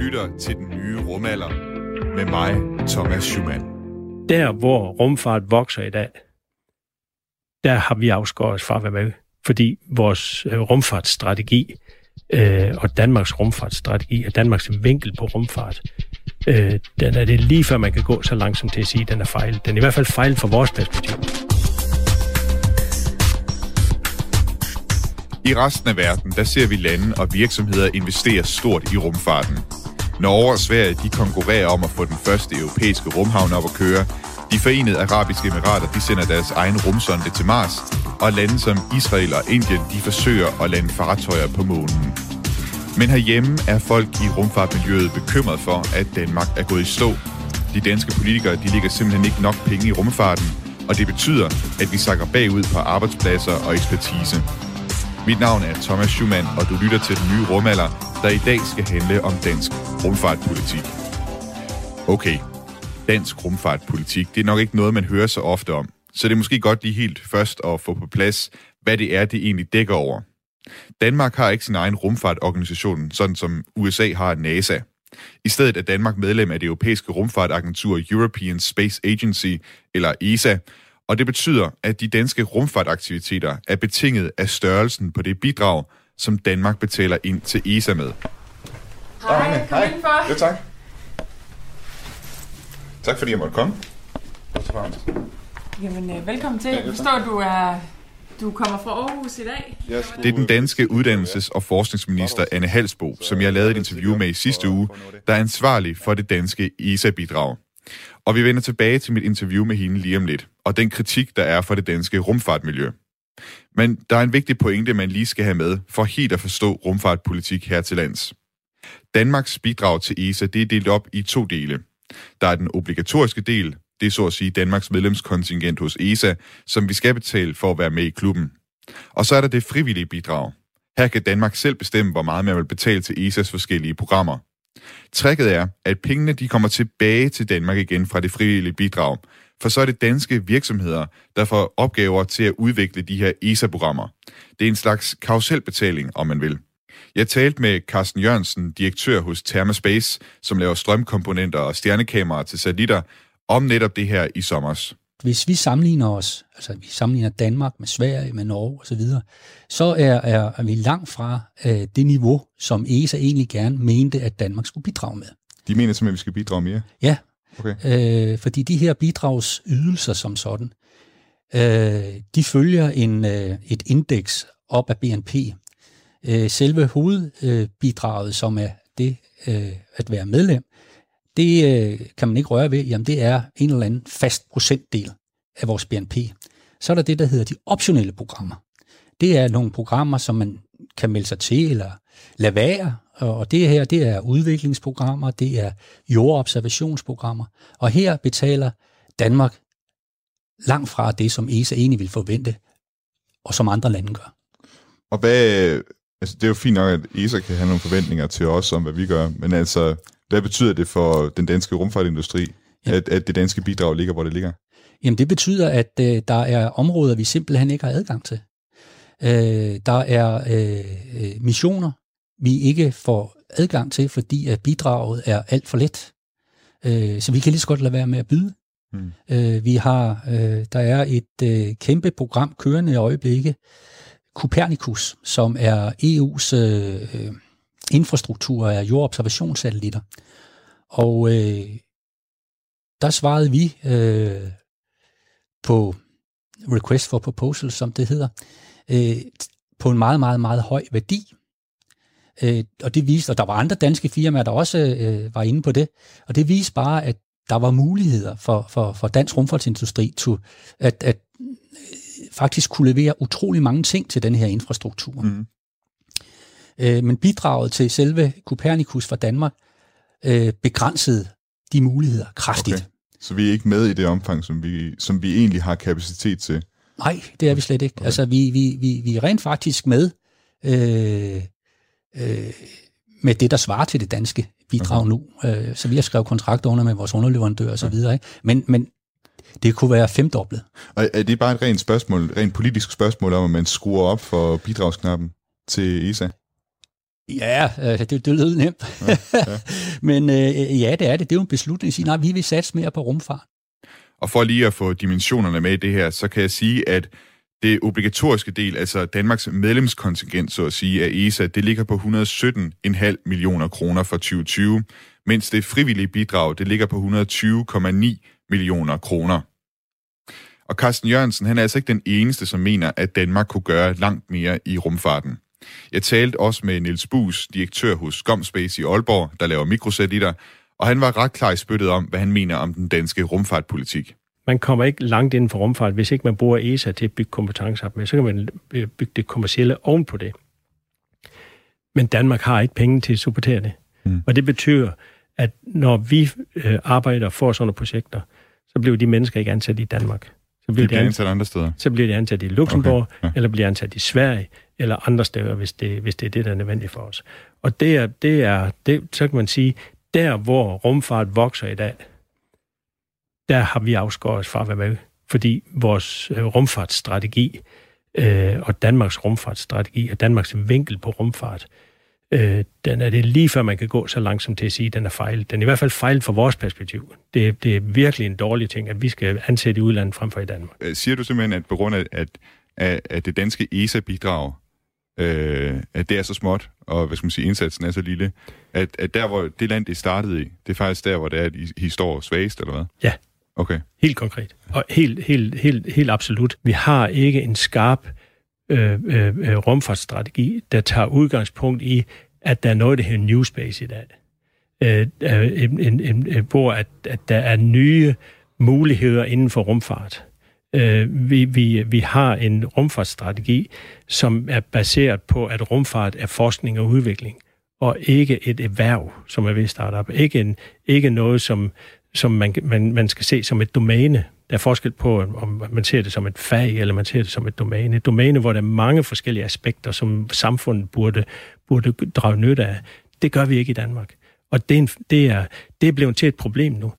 lytter til den nye rumalder med mig, Thomas Schumann. Der, hvor rumfart vokser i dag, der har vi afskåret os fra at være med, fordi vores øh, rumfartsstrategi øh, og Danmarks rumfartsstrategi og Danmarks vinkel på rumfart, øh, den er det lige før man kan gå så langsomt til at sige, at den er fejl. Den er i hvert fald fejl fra vores perspektiv. I resten af verden, der ser vi lande og virksomheder investere stort i rumfarten. Norge og Sverige, de konkurrerer om at få den første europæiske rumhavn op at køre. De forenede arabiske emirater, de sender deres egen rumsonde til Mars. Og lande som Israel og Indien, de forsøger at lande fartøjer på månen. Men herhjemme er folk i rumfartmiljøet bekymret for, at Danmark er gået i stå. De danske politikere, de ligger simpelthen ikke nok penge i rumfarten, og det betyder, at vi sakker bagud på arbejdspladser og ekspertise. Mit navn er Thomas Schumann, og du lytter til den nye rumalder, der i dag skal handle om dansk rumfartpolitik. Okay, dansk rumfartpolitik, det er nok ikke noget, man hører så ofte om. Så det er måske godt lige helt først at få på plads, hvad det er, det egentlig dækker over. Danmark har ikke sin egen rumfartorganisation, sådan som USA har NASA. I stedet er Danmark medlem af det europæiske rumfartagentur European Space Agency, eller ESA, og det betyder, at de danske rumfartaktiviteter er betinget af størrelsen på det bidrag, som Danmark betaler ind til ESA med. Hej, kom indenfor. Jo, tak. Tak fordi jeg måtte komme. Jamen, øh, velkommen til. Jeg forstår, du er du kommer fra Aarhus i dag. Det er den danske uddannelses- og forskningsminister Anne Halsbo, som jeg lavede et interview med i sidste uge, der er ansvarlig for det danske ESA-bidrag. Og vi vender tilbage til mit interview med hende lige om lidt, og den kritik, der er for det danske rumfartmiljø. Men der er en vigtig pointe, man lige skal have med, for helt at forstå rumfartpolitik her til lands. Danmarks bidrag til ESA det er delt op i to dele. Der er den obligatoriske del, det er så at sige Danmarks medlemskontingent hos ESA, som vi skal betale for at være med i klubben. Og så er der det frivillige bidrag. Her kan Danmark selv bestemme, hvor meget man vil betale til ESAs forskellige programmer. Trækket er, at pengene de kommer tilbage til Danmark igen fra det frivillige bidrag, for så er det danske virksomheder, der får opgaver til at udvikle de her ESA-programmer. Det er en slags karuselbetaling, om man vil. Jeg talte med Carsten Jørgensen, direktør hos Thermaspace, som laver strømkomponenter og stjernekameraer til satellitter, om netop det her i sommers. Hvis vi sammenligner os, altså vi sammenligner Danmark med Sverige, med Norge osv., så er, er, er vi langt fra øh, det niveau, som ESA egentlig gerne mente, at Danmark skulle bidrage med. De mener simpelthen, at vi skal bidrage mere? Ja, Okay. øh, fordi de her bidragsydelser som sådan, øh, de følger en, øh, et indeks op af BNP. Øh, selve hovedbidraget, som er det øh, at være medlem, det øh, kan man ikke røre ved. Jamen, det er en eller anden fast procentdel af vores BNP. Så er der det, der hedder de optionelle programmer. Det er nogle programmer, som man kan melde sig til eller lade være. Og det her, det er udviklingsprogrammer, det er jordobservationsprogrammer. Og her betaler Danmark langt fra det, som ESA egentlig vil forvente, og som andre lande gør. Og hvad, altså det er jo fint nok, at ESA kan have nogle forventninger til os om, hvad vi gør, men altså, hvad betyder det for den danske rumfartindustri, Ja. at, at det danske bidrag ligger, hvor det ligger? Jamen det betyder, at øh, der er områder, vi simpelthen ikke har adgang til. Øh, der er øh, øh, missioner, vi ikke får adgang til, fordi at bidraget er alt for let. Øh, så vi kan lige så godt lade være med at byde. Mm. Øh, vi har, øh, der er et øh, kæmpe program kørende i øjeblikket, Copernicus, som er EU's øh, øh, infrastruktur af jordobservationssatellitter. Og øh, der svarede vi øh, på request for proposal, som det hedder, øh, på en meget, meget, meget høj værdi. Øh, og det viste, og der var andre danske firmaer, der også øh, var inde på det, og det viste bare, at der var muligheder for, for, for dansk rumfartsindustri til at, at øh, faktisk kunne levere utrolig mange ting til den her infrastruktur. Mm. Øh, men bidraget til selve Copernicus fra Danmark øh, begrænsede de muligheder kraftigt. Okay. Så vi er ikke med i det omfang, som vi, som vi egentlig har kapacitet til. Nej, det er vi slet ikke. Okay. Altså, vi, vi, vi, vi er rent faktisk med øh, øh, med det, der svarer til det danske bidrag nu. Øh, så vi har skrevet kontrakter under med vores underleverandører osv. Ikke? Men, men det kunne være femdoblet. Og er det bare et rent spørgsmål, et rent politisk spørgsmål om, at man skruer op for bidragsknappen til ESA? Ja, øh, det, det lød nemt. Ja, ja. Men øh, ja, det er det. Det er jo en beslutning at sige, nej, vi vil satse mere på rumfart. Og for lige at få dimensionerne med i det her, så kan jeg sige, at det obligatoriske del, altså Danmarks medlemskontingent, så at sige, af ESA, det ligger på 117,5 millioner kroner for 2020, mens det frivillige bidrag, det ligger på 120,9 millioner kroner. Og Carsten Jørgensen, han er altså ikke den eneste, som mener, at Danmark kunne gøre langt mere i rumfarten. Jeg talte også med Niels Bus, direktør hos Scomspace i Aalborg, der laver mikrosatellitter, og han var ret klar i spyttet om, hvad han mener om den danske rumfartpolitik. Man kommer ikke langt inden for rumfart, hvis ikke man bruger ESA til at bygge kompetencer op med. Så kan man bygge det kommercielle oven på det. Men Danmark har ikke penge til at supportere det. Mm. Og det betyder, at når vi øh, arbejder for sådan nogle projekter, så bliver de mennesker ikke ansat i Danmark. Så bliver de, de ansat andre steder? Så bliver de ansat i Luxembourg, okay. ja. eller bliver ansat i Sverige, eller andre steder, hvis det, hvis det er det, der er nødvendigt for os. Og det er, det er det, så kan man sige, der hvor rumfart vokser i dag, der har vi afskåret os fra at være med, fordi vores øh, rumfartsstrategi øh, og Danmarks rumfartsstrategi og Danmarks vinkel på rumfart, øh, den er det lige før man kan gå så langsomt til at sige, at den er fejl. Den er i hvert fald fejl fra vores perspektiv. Det, det er virkelig en dårlig ting, at vi skal ansætte i udlandet frem for i Danmark. Øh, siger du simpelthen, at på grund af at, at, at det danske ESA-bidrag, øh, at det er så småt, og hvad skal man sige, indsatsen er så lille, at, at der, hvor det land, det startede i, det er faktisk der, hvor det er, at I, I står svagest, eller hvad? Ja. Okay. Helt konkret. Og helt, helt, helt, helt absolut. Vi har ikke en skarp øh, øh, øh, rumfartsstrategi, der tager udgangspunkt i, at der er noget, der hedder New Space i dag. Øh, øh en, en, en, øh, hvor at, at der er nye muligheder inden for rumfart. Øh, vi, vi, vi har en rumfartsstrategi, som er baseret på, at rumfart er forskning og udvikling, og ikke et erhverv, som er ved at starte op. Ikke, en, ikke noget, som, som man, man, man skal se som et domæne. Der er forskel på, om man ser det som et fag, eller man ser det som et domæne. Et domæne, hvor der er mange forskellige aspekter, som samfundet burde, burde drage nytte af. Det gør vi ikke i Danmark. Og det er, en, det er, det er blevet til et problem nu.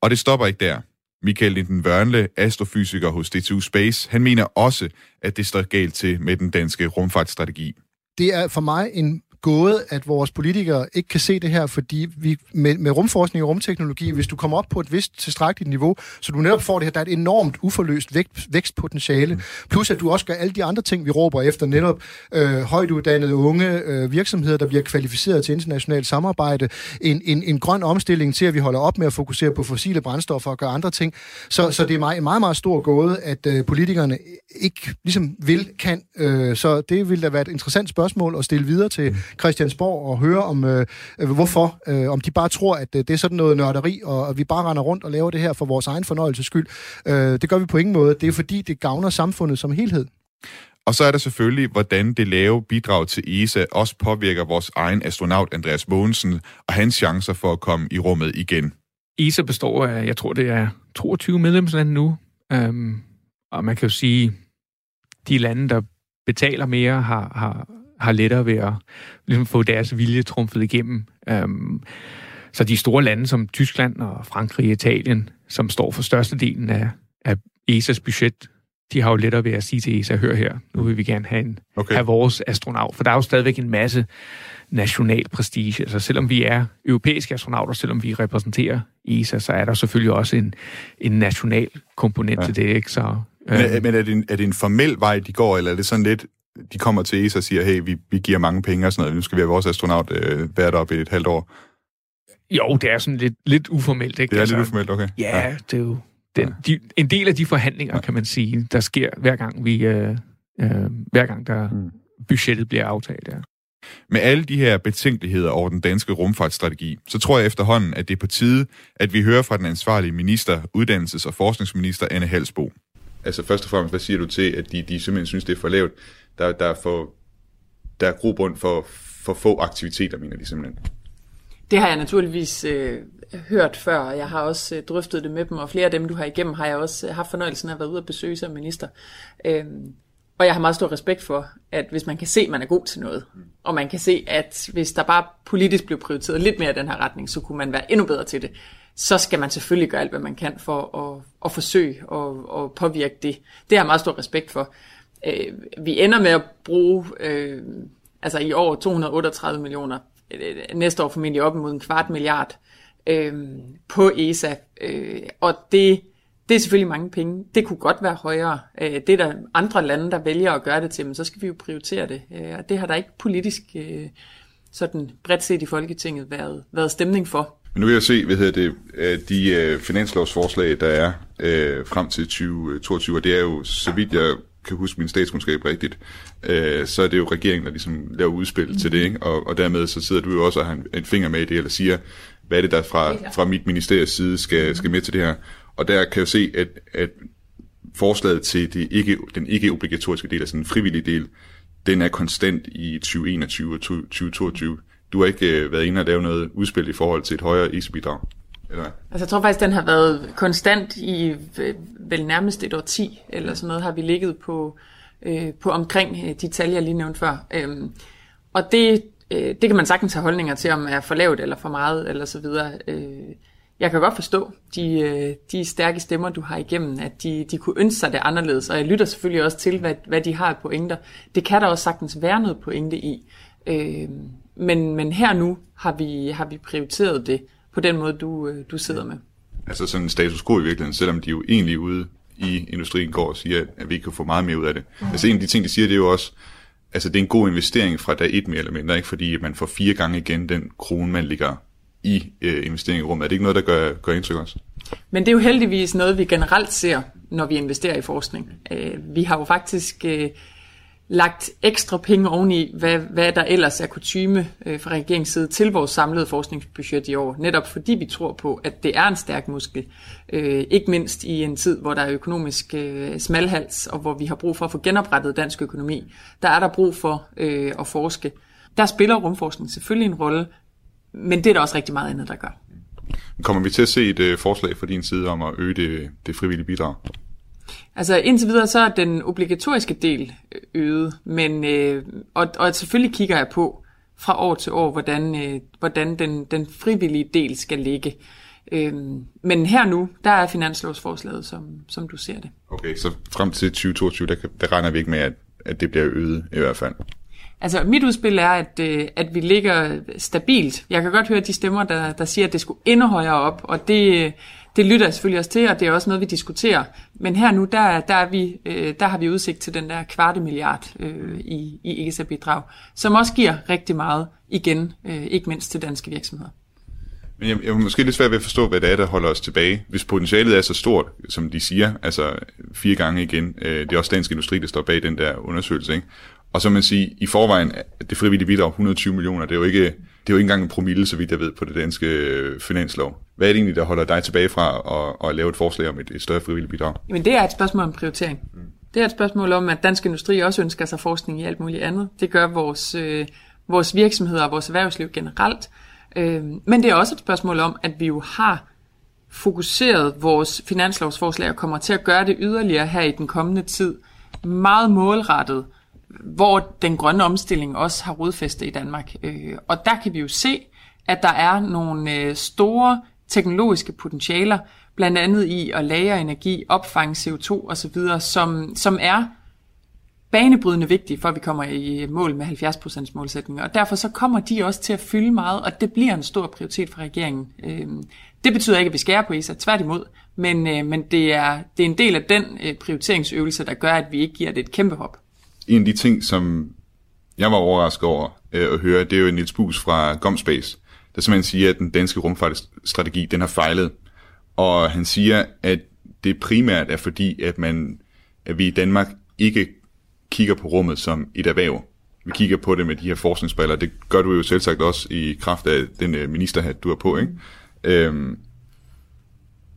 Og det stopper ikke der. Michael Linden Wørnle, astrofysiker hos DTU Space, han mener også, at det står galt til med den danske rumfartsstrategi. Det er for mig en gået, at vores politikere ikke kan se det her, fordi vi med, med rumforskning og rumteknologi, hvis du kommer op på et vist tilstrækkeligt niveau, så du netop får det her, der er et enormt uforløst vækst, vækstpotentiale, plus at du også gør alle de andre ting, vi råber efter, netop øh, højtuddannede unge øh, virksomheder, der bliver kvalificeret til internationalt samarbejde, en, en, en grøn omstilling til, at vi holder op med at fokusere på fossile brændstoffer og gøre andre ting. Så, så det er meget, en meget, meget stor gåde, at øh, politikerne ikke ligesom vil, kan. Øh, så det vil da være et interessant spørgsmål at stille videre til mm. Christiansborg og høre om, øh, øh, hvorfor. Øh, om de bare tror, at øh, det er sådan noget nørderi, og at vi bare render rundt og laver det her for vores egen fornøjelses skyld. Øh, det gør vi på ingen måde. Det er fordi, det gavner samfundet som helhed. Og så er der selvfølgelig, hvordan det lave bidrag til ESA også påvirker vores egen astronaut Andreas Mogensen og hans chancer for at komme i rummet igen. ESA består af, jeg tror det er 22 medlemslande nu, øhm, og man kan jo sige, de lande, der betaler mere, har, har, har lettere ved at ligesom, få deres vilje trumfet igennem. Øhm, så de store lande som Tyskland og Frankrig og Italien, som står for størstedelen af, af ESA's budget, de har jo lettere ved at sige til ESA, hør her, nu vil vi gerne have, en, okay. have vores astronaut. For der er jo stadigvæk en masse national prestige. Altså selvom vi er europæiske astronauter, selvom vi repræsenterer ESA, så er der selvfølgelig også en, en national komponent ja. til det. Ikke? Så, øh, men, men er, det en, er det en formel vej, de går, eller er det sådan lidt, de kommer til ESA og siger, hey, vi, vi giver mange penge og sådan noget, nu skal vi have vores astronaut øh, været op i et halvt år? Jo, det er sådan lidt, lidt uformelt, ikke? Det er altså, lidt uformelt, okay. Ja, ja. det er jo den, de, en del af de forhandlinger, ja. kan man sige, der sker hver gang vi, øh, øh, hver gang der mm. budgettet bliver aftalt, ja. Med alle de her betænkeligheder over den danske rumfartsstrategi, så tror jeg efterhånden, at det er på tide, at vi hører fra den ansvarlige minister, uddannelses- og forskningsminister Anne Halsbo. Altså først og fremmest, hvad siger du til, at de, de simpelthen synes, det er for lavt? Der, der, er, for, der er grobund for, for få aktiviteter, mener de simpelthen. Det har jeg naturligvis øh, hørt før, og jeg har også øh, drøftet det med dem, og flere af dem, du har igennem, har jeg også øh, haft fornøjelsen af at være ude og besøge som minister. Øh, og jeg har meget stor respekt for, at hvis man kan se, at man er god til noget, og man kan se, at hvis der bare politisk blev prioriteret lidt mere i den her retning, så kunne man være endnu bedre til det, så skal man selvfølgelig gøre alt, hvad man kan for at, at forsøge at, at påvirke det. Det har jeg meget stor respekt for. Øh, vi ender med at bruge øh, Altså i år 238 millioner, øh, næste år formentlig op imod en kvart milliard øh, på ESA. Øh, og det, det er selvfølgelig mange penge. Det kunne godt være højere. Øh, det er der andre lande, der vælger at gøre det til, men så skal vi jo prioritere det. Øh, og det har der ikke politisk øh, sådan bredt set i Folketinget været, været stemning for. Men nu vil jeg se, hvad hedder det, øh, de øh, finanslovsforslag, der er øh, frem til 2022, øh, og det er jo, så vidt jeg kan huske min statskundskab rigtigt, øh, så er det jo regeringen, der ligesom laver udspil mm. til det, ikke? Og, og dermed så sidder du jo også og har en, en finger med i det, eller siger, hvad er det, der fra, fra mit ministeriets side skal, skal med til det her. Og der kan jeg jo se, at, at forslaget til det ikke, den ikke-obligatoriske del, altså den frivillige del, den er konstant i 2021 og 2022. Du har ikke øh, været inde og lave noget udspil i forhold til et højere EC-bidrag? Eller hvad? Altså, jeg tror faktisk, den har været konstant i øh, vel nærmest et år 10, eller sådan noget, har vi ligget på, øh, på omkring øh, de tal, jeg lige nævnte før. Øhm, og det, øh, det kan man sagtens have holdninger til, om er for lavt eller for meget, eller så videre. Øh, jeg kan godt forstå de, øh, de stærke stemmer, du har igennem, at de, de kunne ønske sig det anderledes, og jeg lytter selvfølgelig også til, hvad, hvad de har af pointer. Det kan der også sagtens være noget pointe i. Øh, men, men her nu har vi, har vi prioriteret det på den måde, du, øh, du sidder med. Altså sådan en status quo i virkeligheden, selvom de jo egentlig ude i industrien går og siger, at vi kan få meget mere ud af det. Mm. Altså en af de ting, de siger, det er jo også, altså det er en god investering fra dag et mere eller mindre, ikke? fordi man får fire gange igen den krone, man ligger i øh, investering i rummet. Er det ikke noget, der gør, gør indtryk også? Men det er jo heldigvis noget, vi generelt ser, når vi investerer i forskning. Øh, vi har jo faktisk øh, lagt ekstra penge oveni, hvad, hvad der ellers er kutyme øh, fra regeringens side til vores samlede forskningsbudget i år. Netop fordi vi tror på, at det er en stærk muskel. Øh, ikke mindst i en tid, hvor der er økonomisk øh, smalhals, og hvor vi har brug for at få genoprettet dansk økonomi. Der er der brug for øh, at forske. Der spiller rumforskning selvfølgelig en rolle, men det er der også rigtig meget andet, der gør. Kommer vi til at se et øh, forslag fra din side om at øge det, det frivillige bidrag? Altså indtil videre så er den obligatoriske del øh, øget, men, øh, og, og selvfølgelig kigger jeg på fra år til år, hvordan, øh, hvordan den, den frivillige del skal ligge. Øh, men her nu, der er finanslovsforslaget, som, som du ser det. Okay, så frem til 2022, der, der regner vi ikke med, at, at det bliver øget i hvert fald? Altså, mit udspil er, at, øh, at vi ligger stabilt. Jeg kan godt høre de stemmer, der, der siger, at det skulle endnu højere op, og det, det lytter jeg selvfølgelig også til, og det er også noget, vi diskuterer. Men her nu, der, der, er vi, øh, der har vi udsigt til den der kvarte milliard øh, i, i ESA-bidrag, som også giver rigtig meget igen, øh, ikke mindst til danske virksomheder. Men jeg, jeg er måske lidt svært ved at forstå, hvad det er, der holder os tilbage. Hvis potentialet er så stort, som de siger, altså fire gange igen, øh, det er også dansk industri, der står bag den der undersøgelse, ikke? Og så man sige, i forvejen, det frivillige bidrag 120 millioner, det er jo ikke, er jo ikke engang en promille, så vidt jeg ved, på det danske øh, finanslov. Hvad er det egentlig, der holder dig tilbage fra at, at lave et forslag om et, et større frivilligt bidrag? Jamen det er et spørgsmål om prioritering. Mm. Det er et spørgsmål om, at dansk industri også ønsker sig forskning i alt muligt andet. Det gør vores, øh, vores virksomheder og vores erhvervsliv generelt. Øh, men det er også et spørgsmål om, at vi jo har fokuseret vores finanslovsforslag og kommer til at gøre det yderligere her i den kommende tid. Meget målrettet hvor den grønne omstilling også har rodfæste i Danmark. Øh, og der kan vi jo se, at der er nogle øh, store teknologiske potentialer, blandt andet i at lagre energi, opfange CO2 osv., som, som er banebrydende vigtige, for at vi kommer i mål med 70% målsætningen. Og derfor så kommer de også til at fylde meget, og det bliver en stor prioritet for regeringen. Øh, det betyder ikke, at vi skærer på ESA, tværtimod, men, øh, men det, er, det er en del af den øh, prioriteringsøvelse, der gør, at vi ikke giver det et kæmpe hop en af de ting, som jeg var overrasket over øh, at høre, det er jo Niels Bus fra Gomspace, der simpelthen siger, at den danske rumfartsstrategi, den har fejlet. Og han siger, at det primært er fordi, at, man, at vi i Danmark ikke kigger på rummet som et erhverv. Vi kigger på det med de her forskningsbriller. Det gør du jo selv sagt også i kraft af den øh, ministerhat, du har på. Ikke? Øhm,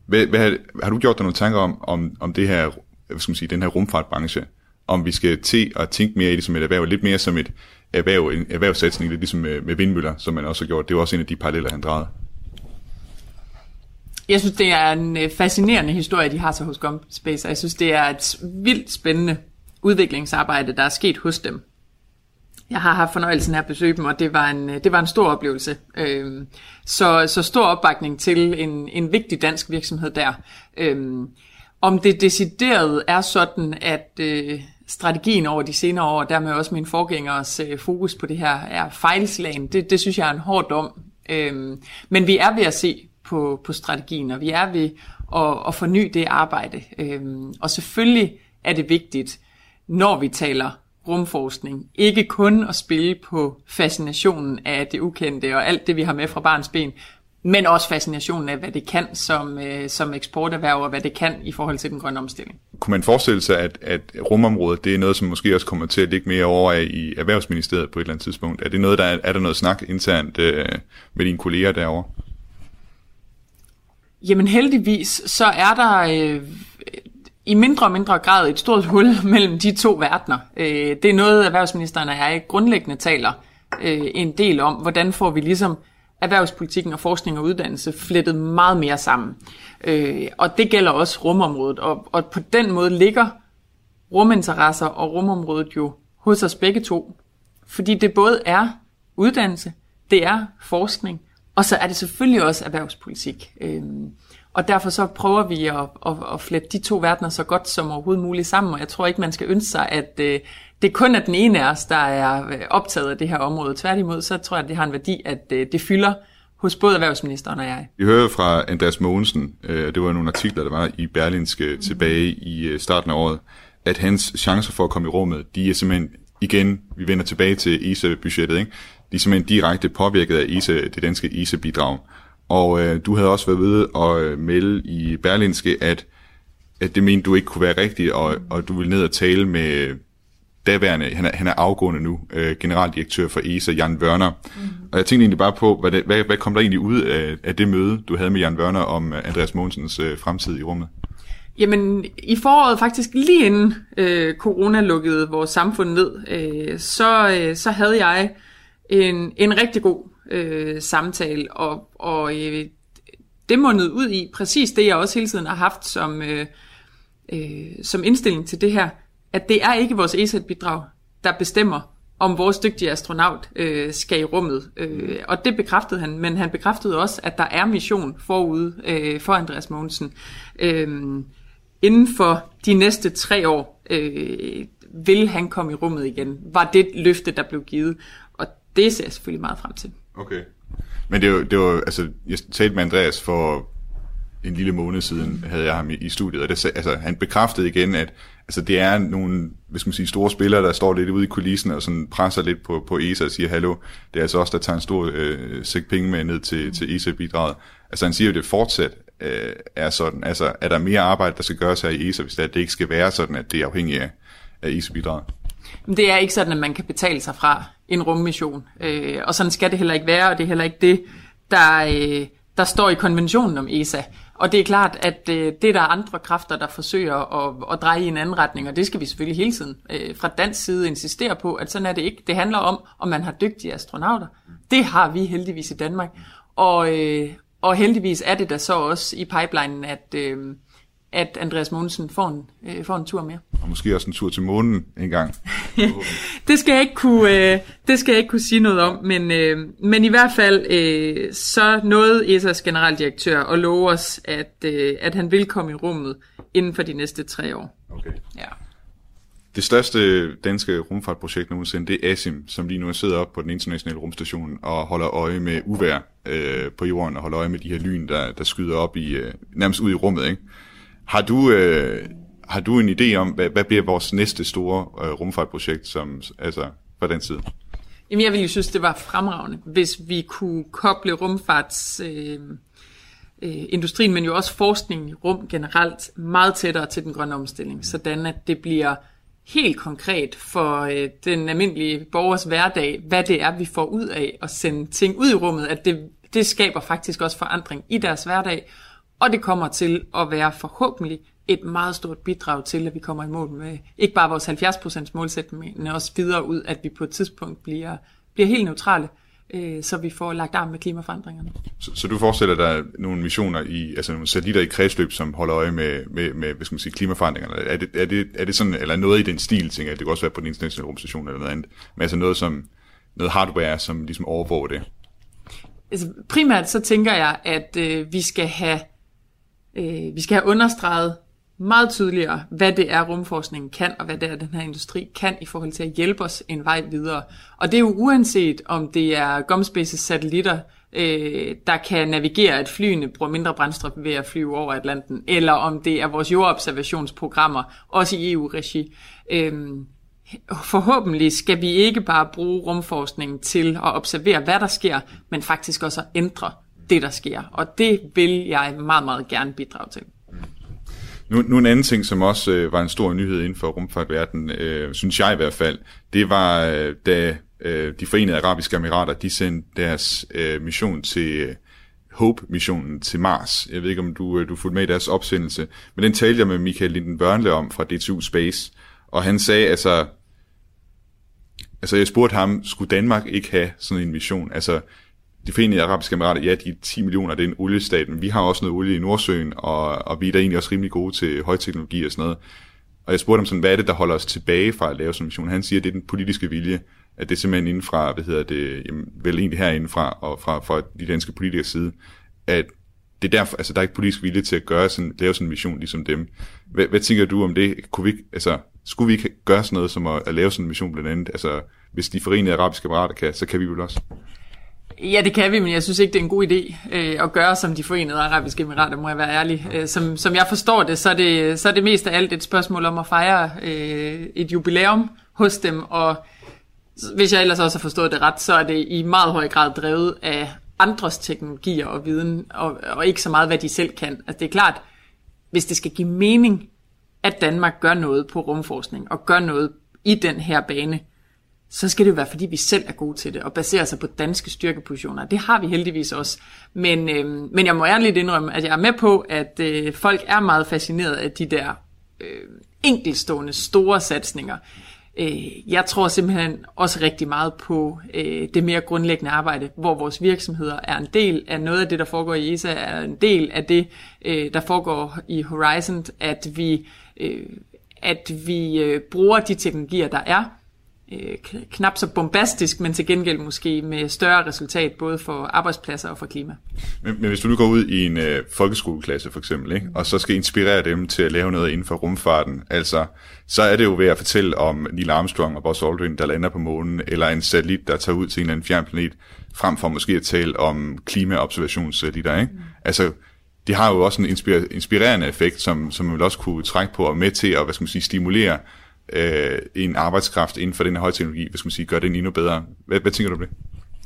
hvad, hvad, har du gjort dig nogle tanker om, om, om det her, hvad skal man sige, den her rumfartbranche? Om vi skal til at tænke mere i det som et erhverv, lidt mere som et erhverv, en erhvervssatsning, lidt ligesom med, med vindmøller, som man også har gjort. Det var også en af de paralleller, han drejede. Jeg synes, det er en øh, fascinerende historie, de har så hos Gumspace, og jeg synes, det er et vildt spændende udviklingsarbejde, der er sket hos dem. Jeg har haft fornøjelsen af at besøge dem, og det var en, øh, det var en stor oplevelse. Øhm, så, så stor opbakning til en, en vigtig dansk virksomhed der. Øhm, om det decideret er sådan, at, øh, strategien over de senere år, og dermed også min forgængers øh, fokus på det her, er fejlslagen. Det, det synes jeg er en hård dom. Øhm, men vi er ved at se på, på strategien, og vi er ved at, at forny det arbejde. Øhm, og selvfølgelig er det vigtigt, når vi taler rumforskning, ikke kun at spille på fascinationen af det ukendte og alt det, vi har med fra barns ben, men også fascinationen af, hvad det kan som, øh, som eksporterhverv, og hvad det kan i forhold til den grønne omstilling. Kunne man forestille sig, at, at rumområdet, det er noget, som måske også kommer til at ligge mere over i Erhvervsministeriet på et eller andet tidspunkt? Er, det noget, der er, er der noget snak internt øh, med dine kolleger derovre? Jamen heldigvis, så er der øh, i mindre og mindre grad et stort hul mellem de to verdener. Øh, det er noget, erhvervsministeren og jeg grundlæggende taler øh, en del om. Hvordan får vi ligesom erhvervspolitikken og forskning og uddannelse flettet meget mere sammen. Øh, og det gælder også rumområdet. Og, og på den måde ligger ruminteresser og rumområdet jo hos os begge to. Fordi det både er uddannelse, det er forskning, og så er det selvfølgelig også erhvervspolitik. Øh, og derfor så prøver vi at, at, at flette de to verdener så godt som overhovedet muligt sammen, og jeg tror ikke, man skal ønske sig, at øh, det kun er den ene af os, der er øh, optaget af det her område. Tværtimod, så tror jeg, at det har en værdi, at øh, det fylder hos både erhvervsministeren og jeg. Vi hører fra Andreas Mogensen, øh, det var nogle artikler, der var i Berlinske tilbage i starten af året, at hans chancer for at komme i rummet, de er simpelthen igen, vi vender tilbage til ESA-budgettet, ikke? de er simpelthen direkte påvirket af ESA, det danske ESA-bidrag. Og øh, du havde også været ved at melde i Berlinske, at, at det mente du ikke kunne være rigtigt, og, og du ville ned og tale med daværende, han er, han er afgående nu, øh, generaldirektør for ESA, Jan Wörner. Mm. Og jeg tænkte egentlig bare på, hvad, det, hvad, hvad kom der egentlig ud af, af det møde, du havde med Jan Wörner om øh, Andreas Mogensens øh, fremtid i rummet? Jamen, i foråret faktisk lige inden øh, corona lukkede vores samfund ned, øh, så, øh, så havde jeg en, en rigtig god øh, samtale, og, og øh, det mundede ud i præcis det, jeg også hele tiden har haft som, øh, øh, som indstilling til det her, at det er ikke vores ESAT-bidrag, der bestemmer, om vores dygtige astronaut øh, skal i rummet. Øh, og det bekræftede han, men han bekræftede også, at der er mission forude øh, for Andreas Mogensen. Øh, inden for de næste tre år øh, vil han komme i rummet igen, var det løfte, der blev givet. Og det ser jeg selvfølgelig meget frem til. Okay. Men det var, det var altså, jeg talte med Andreas for en lille måned siden, havde jeg ham i, i studiet, og det, altså, han bekræftede igen, at altså, det er nogle hvis skal man sige, store spillere, der står lidt ude i kulissen og sådan presser lidt på, på ESA og siger, hallo, det er altså også der tager en stor øh, sæk penge med ned til, til ESA-bidraget. Altså han siger jo, det fortsat øh, er sådan. Altså er der mere arbejde, der skal gøres her i ESA, hvis det, er, det ikke skal være sådan, at det er afhængigt af, af ESA-bidraget? Det er ikke sådan, at man kan betale sig fra en rummission. Øh, og sådan skal det heller ikke være, og det er heller ikke det, der, øh, der står i konventionen om ESA. Og det er klart, at øh, det er der andre kræfter, der forsøger at, at dreje i en anden retning, og det skal vi selvfølgelig hele tiden øh, fra dansk side insistere på, at sådan er det ikke. Det handler om, om man har dygtige astronauter. Det har vi heldigvis i Danmark. Og, øh, og heldigvis er det da så også i pipelinen, at, øh, at Andreas Mogensen får en, øh, får en tur mere. Og måske også en tur til månen en gang. det, skal jeg ikke kunne, øh, det skal jeg ikke kunne sige noget om, men, øh, men i hvert fald øh, så nåede ESA's generaldirektør og love os, at, øh, at han vil komme i rummet inden for de næste tre år. Okay. Ja. Det største danske rumfartprojekt nogensinde, det er ASIM, som lige nu sidder op på den internationale rumstation og holder øje med uvær øh, på jorden og holder øje med de her lyn, der, der skyder op i øh, nærmest ud i rummet. Ikke? Har du, øh, har du en idé om, hvad, hvad bliver vores næste store øh, rumfartprojekt som, altså, fra den side? Jamen, jeg ville jo synes, det var fremragende, hvis vi kunne koble rumfarts... Øh, øh, industrien, men jo også forskningen i rum generelt meget tættere til den grønne omstilling, sådan at det bliver helt konkret for øh, den almindelige borgers hverdag, hvad det er, vi får ud af at sende ting ud i rummet, at det, det skaber faktisk også forandring i deres hverdag, og det kommer til at være forhåbentlig et meget stort bidrag til, at vi kommer i mål med ikke bare vores 70% målsætning, men også videre ud, at vi på et tidspunkt bliver, bliver helt neutrale, øh, så vi får lagt arm med klimaforandringerne. Så, så du forestiller dig nogle missioner i, altså nogle satellitter i kredsløb, som holder øje med, med, med hvad skal man sige, klimaforandringerne? Er det, er, det, er det sådan, eller noget i den stil, tænker jeg, det kan også være på den internationale rumstation eller noget andet, men altså noget som, noget hardware, som ligesom overvåger det? Altså primært så tænker jeg, at øh, vi skal have øh, vi skal have understreget meget tydeligere, hvad det er, rumforskningen kan, og hvad det er, den her industri kan i forhold til at hjælpe os en vej videre. Og det er jo uanset, om det er Gomspaces satellitter, øh, der kan navigere, at flyene bruger mindre brændstof ved at flyve over Atlanten, eller om det er vores jordobservationsprogrammer, også i EU-regi. Øh, forhåbentlig skal vi ikke bare bruge rumforskningen til at observere, hvad der sker, men faktisk også at ændre det, der sker. Og det vil jeg meget, meget gerne bidrage til. Nu, nu en anden ting, som også øh, var en stor nyhed inden for rumfartverdenen, øh, synes jeg i hvert fald, det var, øh, da øh, de forenede arabiske emirater, de sendte deres øh, mission til øh, Hope-missionen til Mars. Jeg ved ikke, om du, øh, du fulgte med i deres opsendelse, men den talte jeg med Michael Linden Børnle om fra DTU Space, og han sagde, altså, altså jeg spurgte ham, skulle Danmark ikke have sådan en mission? Altså, de forenede arabiske emirater, ja, de 10 millioner, det er en oliestat, men vi har også noget olie i Nordsøen, og, og vi er da egentlig også rimelig gode til højteknologi og sådan noget. Og jeg spurgte ham sådan, hvad er det, der holder os tilbage fra at lave sådan en mission? Han siger, at det er den politiske vilje, at det er simpelthen indenfra, hvad hedder det, jamen, vel egentlig herindefra, og fra, fra de danske politikers side, at det er derfor, altså der er ikke politisk vilje til at gøre sådan, lave sådan en mission ligesom dem. Hvad, hvad tænker du om det? Kunne vi, altså, skulle vi ikke gøre sådan noget som at, at lave sådan en mission blandt andet? Altså, hvis de forenede arabiske emirater kan, så kan vi vel også. Ja, det kan vi, men jeg synes ikke, det er en god idé øh, at gøre som de forenede arabiske emirater, må jeg være ærlig. Øh, som, som jeg forstår det så, er det, så er det mest af alt et spørgsmål om at fejre øh, et jubilæum hos dem, og hvis jeg ellers også har forstået det ret, så er det i meget høj grad drevet af andres teknologier og viden, og, og ikke så meget, hvad de selv kan. Altså det er klart, hvis det skal give mening, at Danmark gør noget på rumforskning, og gør noget i den her bane, så skal det jo være, fordi vi selv er gode til det, og baserer sig på danske styrkepositioner. Det har vi heldigvis også. Men, øh, men jeg må ærligt indrømme, at jeg er med på, at øh, folk er meget fascineret af de der øh, enkelstående store satsninger. Øh, jeg tror simpelthen også rigtig meget på øh, det mere grundlæggende arbejde, hvor vores virksomheder er en del af noget af det, der foregår i ESA, er en del af det, øh, der foregår i Horizon, at vi, øh, at vi øh, bruger de teknologier, der er, øh, knap så bombastisk, men til gengæld måske med større resultat, både for arbejdspladser og for klima. Men, men hvis du nu går ud i en øh, folkeskoleklasse for eksempel, ikke, og så skal inspirere dem til at lave noget inden for rumfarten, altså, så er det jo ved at fortælle om Neil Armstrong og Buzz Aldrin, der lander på månen, eller en satellit, der tager ud til en eller anden fjern planet, frem for måske at tale om klimaobservationssatellitter. Ikke? Mm. Altså, det har jo også en inspirerende effekt, som, som man vil også kunne trække på og med til at hvad skal man sige, stimulere øh, en arbejdskraft inden for den her højteknologi, hvis man sige, gør det endnu bedre. Hvad, hvad tænker du om det?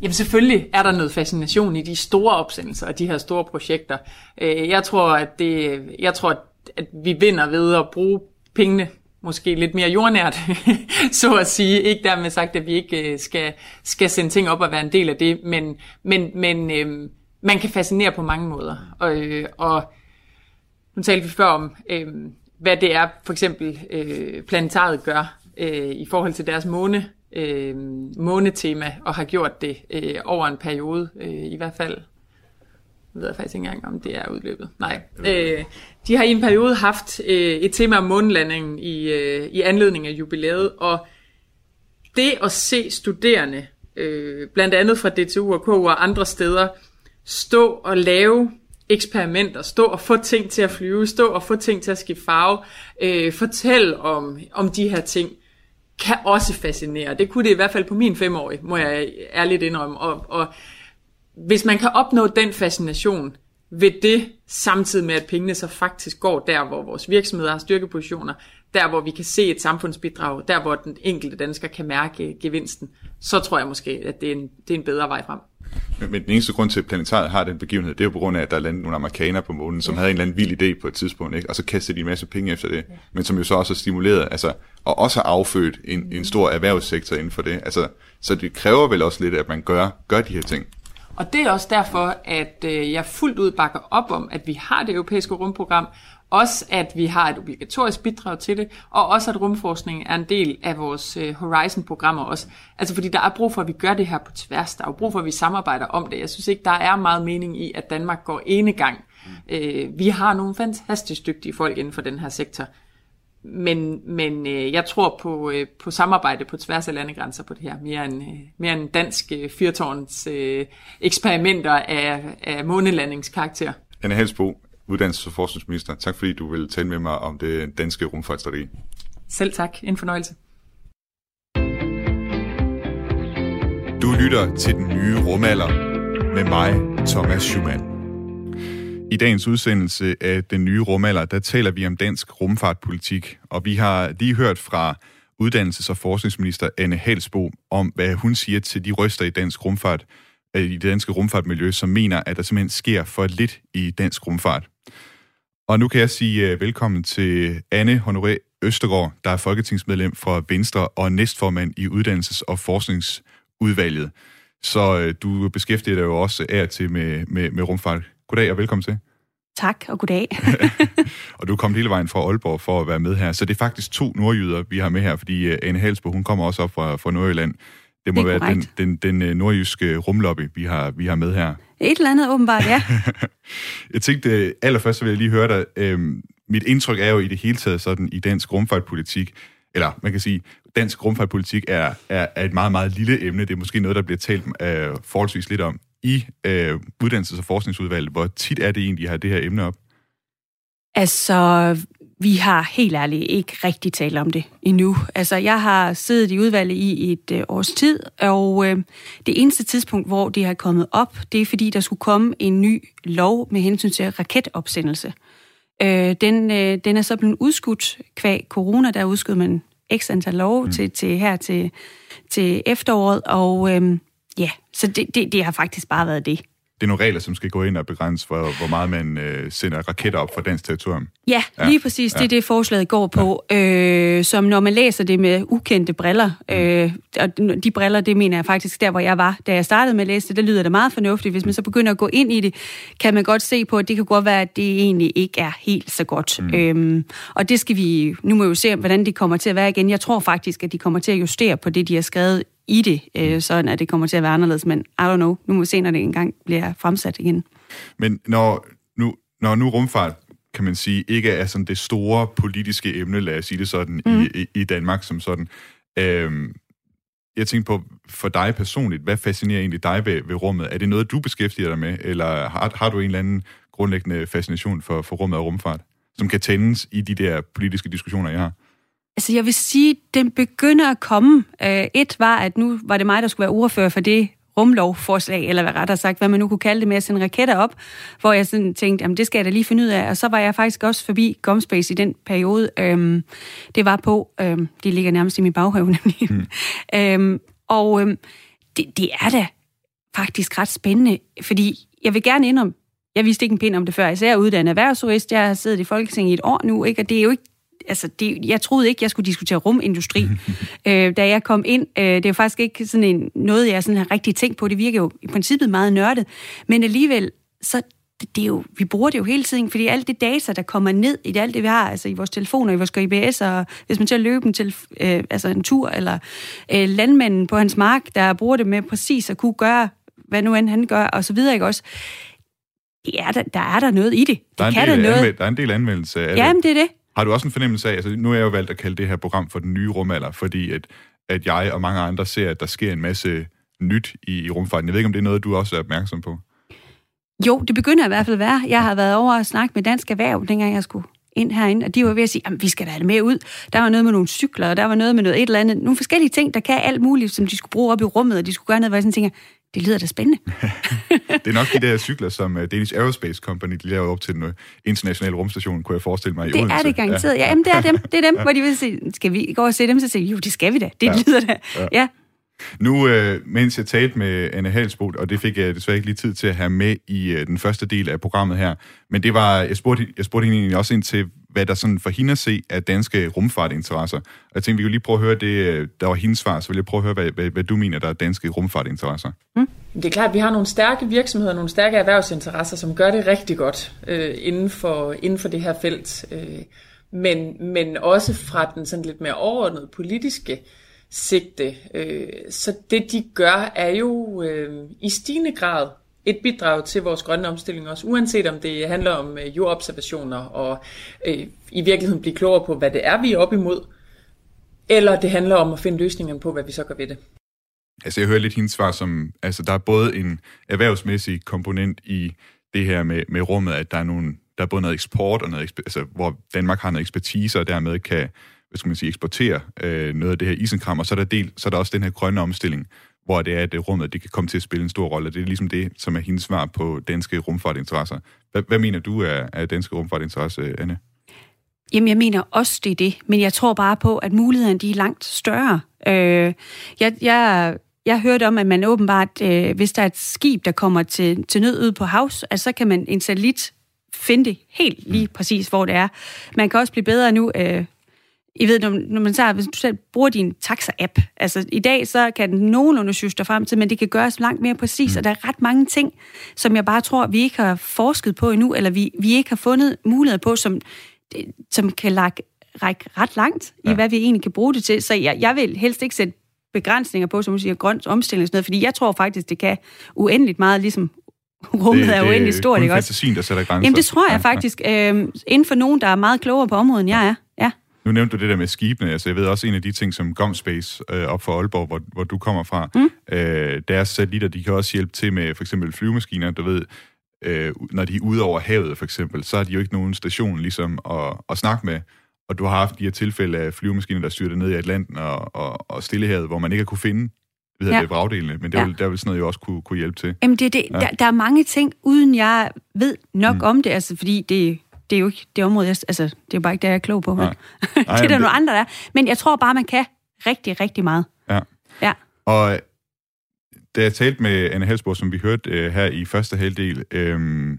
Jamen selvfølgelig er der noget fascination i de store opsendelser og de her store projekter. Øh, jeg tror, at det, jeg tror, at vi vinder ved at bruge pengene måske lidt mere jordnært, så at sige. Ikke dermed sagt, at vi ikke øh, skal, skal sende ting op og være en del af det, men, men, men øh, man kan fascinere på mange måder. Og, øh, og nu talte vi før om, øh, hvad det er, for eksempel øh, planetariet gør øh, i forhold til deres måne, øh, månetema, og har gjort det øh, over en periode, øh, i hvert fald. Jeg ved faktisk ikke engang, om det er udløbet. Nej. Øh, de har i en periode haft øh, et tema om månelandingen i, øh, i anledning af jubilæet, og det at se studerende, øh, blandt andet fra DTU og KU og andre steder, stå og lave eksperimenter, stå og få ting til at flyve, stå og få ting til at skifte farve, øh, fortælle om, om de her ting, kan også fascinere. Det kunne det i hvert fald på min femårige, må jeg ærligt indrømme. Og, og hvis man kan opnå den fascination ved det, samtidig med at pengene så faktisk går der, hvor vores virksomheder har styrkepositioner, der hvor vi kan se et samfundsbidrag, der hvor den enkelte dansker kan mærke gevinsten, så tror jeg måske, at det er en, det er en bedre vej frem. Men, men den eneste grund til, at planetariet har den begivenhed, det er jo på grund af, at der er landet nogle amerikanere på månen, som ja. havde en eller anden vild idé på et tidspunkt, ikke? og så kastede de en masse penge efter det, ja. men som jo så også har stimuleret, altså, og også har affødt en, mm. en stor erhvervssektor inden for det. Altså, så det kræver vel også lidt, at man gør, gør de her ting. Og det er også derfor, at øh, jeg fuldt ud bakker op om, at vi har det europæiske rumprogram, også at vi har et obligatorisk bidrag til det, og også at rumforskning er en del af vores øh, Horizon-programmer også. Altså fordi der er brug for, at vi gør det her på tværs. Der er brug for, at vi samarbejder om det. Jeg synes ikke, der er meget mening i, at Danmark går ene gang. Øh, vi har nogle fantastisk dygtige folk inden for den her sektor. Men, men øh, jeg tror på, øh, på samarbejde på tværs af landegrænser på det her, mere end, øh, mere end dansk øh, fyrtårns øh, eksperimenter af, af månelandingskarakter. Anne Helsbo, uddannelses- og forskningsminister. Tak fordi du vil tale med mig om det danske rumfartsstrategi. Selv tak. En fornøjelse. Du lytter til den nye rumalder med mig, Thomas Schumann. I dagens udsendelse af den nye rumalder, der taler vi om dansk rumfartpolitik, og vi har lige hørt fra uddannelses- og forskningsminister Anne Halsbo om, hvad hun siger til de røster i dansk rumfart, øh, i det danske rumfartmiljø, som mener, at der simpelthen sker for lidt i dansk rumfart. Og nu kan jeg sige uh, velkommen til Anne Honoré Østergaard, der er folketingsmedlem for Venstre og næstformand i Uddannelses- og Forskningsudvalget. Så uh, du beskæftiger dig jo også af til med, med, med rumfart. Goddag og velkommen til. Tak, og goddag. og du kom hele vejen fra Aalborg for at være med her. Så det er faktisk to nordjyder, vi har med her, fordi uh, Anne Halsbo, hun kommer også op fra, fra Nordjylland. Det må Det være den, korrekt. den, den, den nordjyske rumlobby, vi har, vi har med her. Et eller andet åbenbart, ja. Jeg tænkte, øh, allerførst så vil jeg lige høre dig. Øhm, mit indtryk er jo i det hele taget sådan i dansk rumfartpolitik, eller man kan sige, dansk rumfartpolitik er, er, er et meget, meget lille emne. Det er måske noget, der bliver talt øh, forholdsvis lidt om i øh, Uddannelses- og Forskningsudvalget. Hvor tit er det egentlig, at have det her emne op? Altså, vi har helt ærligt ikke rigtig talt om det endnu. Altså, jeg har siddet i udvalget i et øh, års tid, og øh, det eneste tidspunkt, hvor det har kommet op, det er fordi, der skulle komme en ny lov med hensyn til raketopsendelse. Øh, den, øh, den er så blevet udskudt kvæg corona, der udskød man x antal lov mm. til, til her til, til efteråret, og øh, ja, så det, det, det har faktisk bare været det. Det er nogle regler, som skal gå ind og begrænse, hvor, hvor meget man øh, sender raketter op fra dansk territorium. Ja, Ja, lige præcis. Det ja. er det, forslaget går på. Øh, som når man læser det med ukendte briller, øh, og de briller, det mener jeg faktisk der, hvor jeg var, da jeg startede med at læse det, der lyder det meget fornuftigt. Hvis man så begynder at gå ind i det, kan man godt se på, at det kan godt være, at det egentlig ikke er helt så godt. Mm. Øhm, og det skal vi, nu må vi jo se, hvordan det kommer til at være igen. Jeg tror faktisk, at de kommer til at justere på det, de har skrevet i det, øh, sådan at det kommer til at være anderledes, men I don't know. Nu må vi se, når det engang bliver fremsat igen. Men når nu, når nu rumfart, kan man sige, ikke er sådan det store politiske emne, lad os sige det sådan, mm. i, i, Danmark som sådan. Øhm, jeg tænker på, for dig personligt, hvad fascinerer egentlig dig ved, ved rummet? Er det noget, du beskæftiger dig med, eller har, har du en eller anden grundlæggende fascination for, for rummet og rumfart, som kan tændes i de der politiske diskussioner, jeg har? Altså, jeg vil sige, den begynder at komme. Uh, et var, at nu var det mig, der skulle være ordfører for det rumlovforslag, eller hvad rettere sagt, hvad man nu kunne kalde det med at sende raketter op, hvor jeg sådan tænkte, jamen det skal jeg da lige finde ud af. Og så var jeg faktisk også forbi Gomspace i den periode. Øhm, det var på, øhm, det ligger nærmest i min baghave nemlig. Mm. øhm, og øhm, det, det er da faktisk ret spændende, fordi jeg vil gerne indrømme, jeg vidste ikke en pind om det før. Jeg er uddannet erhvervsjurist, jeg har siddet i Folketinget i et år nu, ikke? og det er jo ikke altså, det, jeg troede ikke, jeg skulle diskutere rumindustri, øh, da jeg kom ind. Øh, det er jo faktisk ikke sådan en, noget, jeg sådan har rigtig tænkt på. Det virker jo i princippet meget nørdet. Men alligevel, så det, er jo, vi bruger det jo hele tiden, fordi alt det data, der kommer ned i det, alt det, vi har, altså i vores telefoner, i vores GPS, og hvis man til at løbe en, til, øh, altså en tur, eller øh, landmanden på hans mark, der bruger det med præcis at kunne gøre, hvad nu end han gør, og så videre, ikke også? Det er der, der er der noget i det. Der er, Det en kan del der noget. anmeld, der er en del anmeldelse af det. Jamen, det er det. Har du også en fornemmelse af, altså nu er jeg jo valgt at kalde det her program for den nye rumalder, fordi at, at jeg og mange andre ser, at der sker en masse nyt i, i rumfarten. Jeg ved ikke, om det er noget, du også er opmærksom på. Jo, det begynder i hvert fald at være. Jeg har været over og snakket med Dansk Erhverv, dengang jeg skulle ind herinde, og de var ved at sige, at vi skal da have det med ud. Der var noget med nogle cykler, og der var noget med noget et eller andet. Nogle forskellige ting, der kan alt muligt, som de skulle bruge op i rummet, og de skulle gøre noget, hvor jeg sådan tænker, det lyder da spændende. Det er nok de der cykler, som uh, Danish Aerospace Company de laver op til den uh, internationale rumstation, kunne jeg forestille mig i Det Odense. er det garanteret. Ja, jamen, det er dem. Det er dem, hvor de vil sige, skal vi gå og se dem? Så siger jo, det skal vi da. Det Ja. lyder da. Ja. Ja. Nu, øh, mens jeg talte med Anne Halsbot, og det fik jeg desværre ikke lige tid til at have med i øh, den første del af programmet her, men det var, jeg spurgte, jeg spurgte hende egentlig også ind til, hvad der sådan for hende at se af danske rumfartinteresser. Og jeg tænkte, vi kunne lige prøve at høre det, øh, der var hendes svar, så vil jeg prøve at høre, hvad, hvad, hvad du mener, der er danske rumfartinteresser. Mm. Det er klart, at vi har nogle stærke virksomheder, nogle stærke erhvervsinteresser, som gør det rigtig godt øh, inden, for, inden for det her felt. Øh, men, men også fra den sådan lidt mere overordnede politiske sigte. Øh, så det de gør er jo øh, i stigende grad et bidrag til vores grønne omstilling også, uanset om det handler om øh, jordobservationer og øh, i virkeligheden blive klogere på, hvad det er, vi er op imod, eller det handler om at finde løsningerne på, hvad vi så gør ved det. Altså, jeg hører lidt hendes svar som, altså, der er både en erhvervsmæssig komponent i det her med, med rummet, at der er nogle der er både noget eksport, og noget, altså, hvor Danmark har noget ekspertise, og dermed kan hvad skal man sige, eksportere øh, noget af det her isenkram, og så er, der del, så er der også den her grønne omstilling, hvor det er, at rummet det kan komme til at spille en stor rolle. Det er ligesom det, som er hendes svar på danske rumfartinteresser. Hvad, hvad mener du er, er danske rumfartinteresse, Anne? Jamen, jeg mener også, det er det. Men jeg tror bare på, at mulighederne de er langt større. Øh, jeg, jeg, jeg hørte om, at man åbenbart, øh, hvis der er et skib, der kommer til, til nød ude på havs, at så kan man en satellit finde det helt lige mm. præcis, hvor det er. Man kan også blive bedre nu. Øh, I ved, når, når man så, hvis du selv bruger din taxa-app, altså i dag, så kan den nogenlunde dig frem til, men det kan gøres langt mere præcis, mm. og der er ret mange ting, som jeg bare tror, vi ikke har forsket på endnu, eller vi, vi ikke har fundet muligheder på, som som kan række, række ret langt i, ja. hvad vi egentlig kan bruge det til. Så jeg, jeg vil helst ikke sætte begrænsninger på, som du siger, grønt omstilling og sådan noget, fordi jeg tror faktisk, det kan uendeligt meget, ligesom rummet det, er uendeligt stort, ikke også? Det er fantasien, der sætter grænser. Jamen, det tror jeg faktisk. Øh, inden for nogen, der er meget klogere på området, end jeg er. Nu nævnte du det der med skibene. Altså, jeg ved også, en af de ting, som Gomspace øh, op for Aalborg, hvor, hvor du kommer fra, mm. øh, deres satellitter, de kan også hjælpe til med for eksempel flyvemaskiner, du ved, øh, når de er ude over havet for eksempel, så har de jo ikke nogen station ligesom at, at snakke med. Og du har haft de her tilfælde af flyvemaskiner, der styrter ned i Atlanten og, og, og Stillehavet, hvor man ikke har kunne finde ved ja. det vragdelene, men der, ja. vil, der vil sådan noget jo også kunne, kunne hjælpe til. Jamen det, det, ja. der, der er mange ting, uden jeg ved nok mm. om det, altså fordi det, det er jo ikke det område, jeg, altså det er jo bare ikke det, jeg er klog på. Nej. det er der nogle andre, der Men jeg tror bare, man kan rigtig, rigtig meget. Ja. ja. Og da jeg talte med Anne Helsborg, som vi hørte øh, her i første halvdel, øh,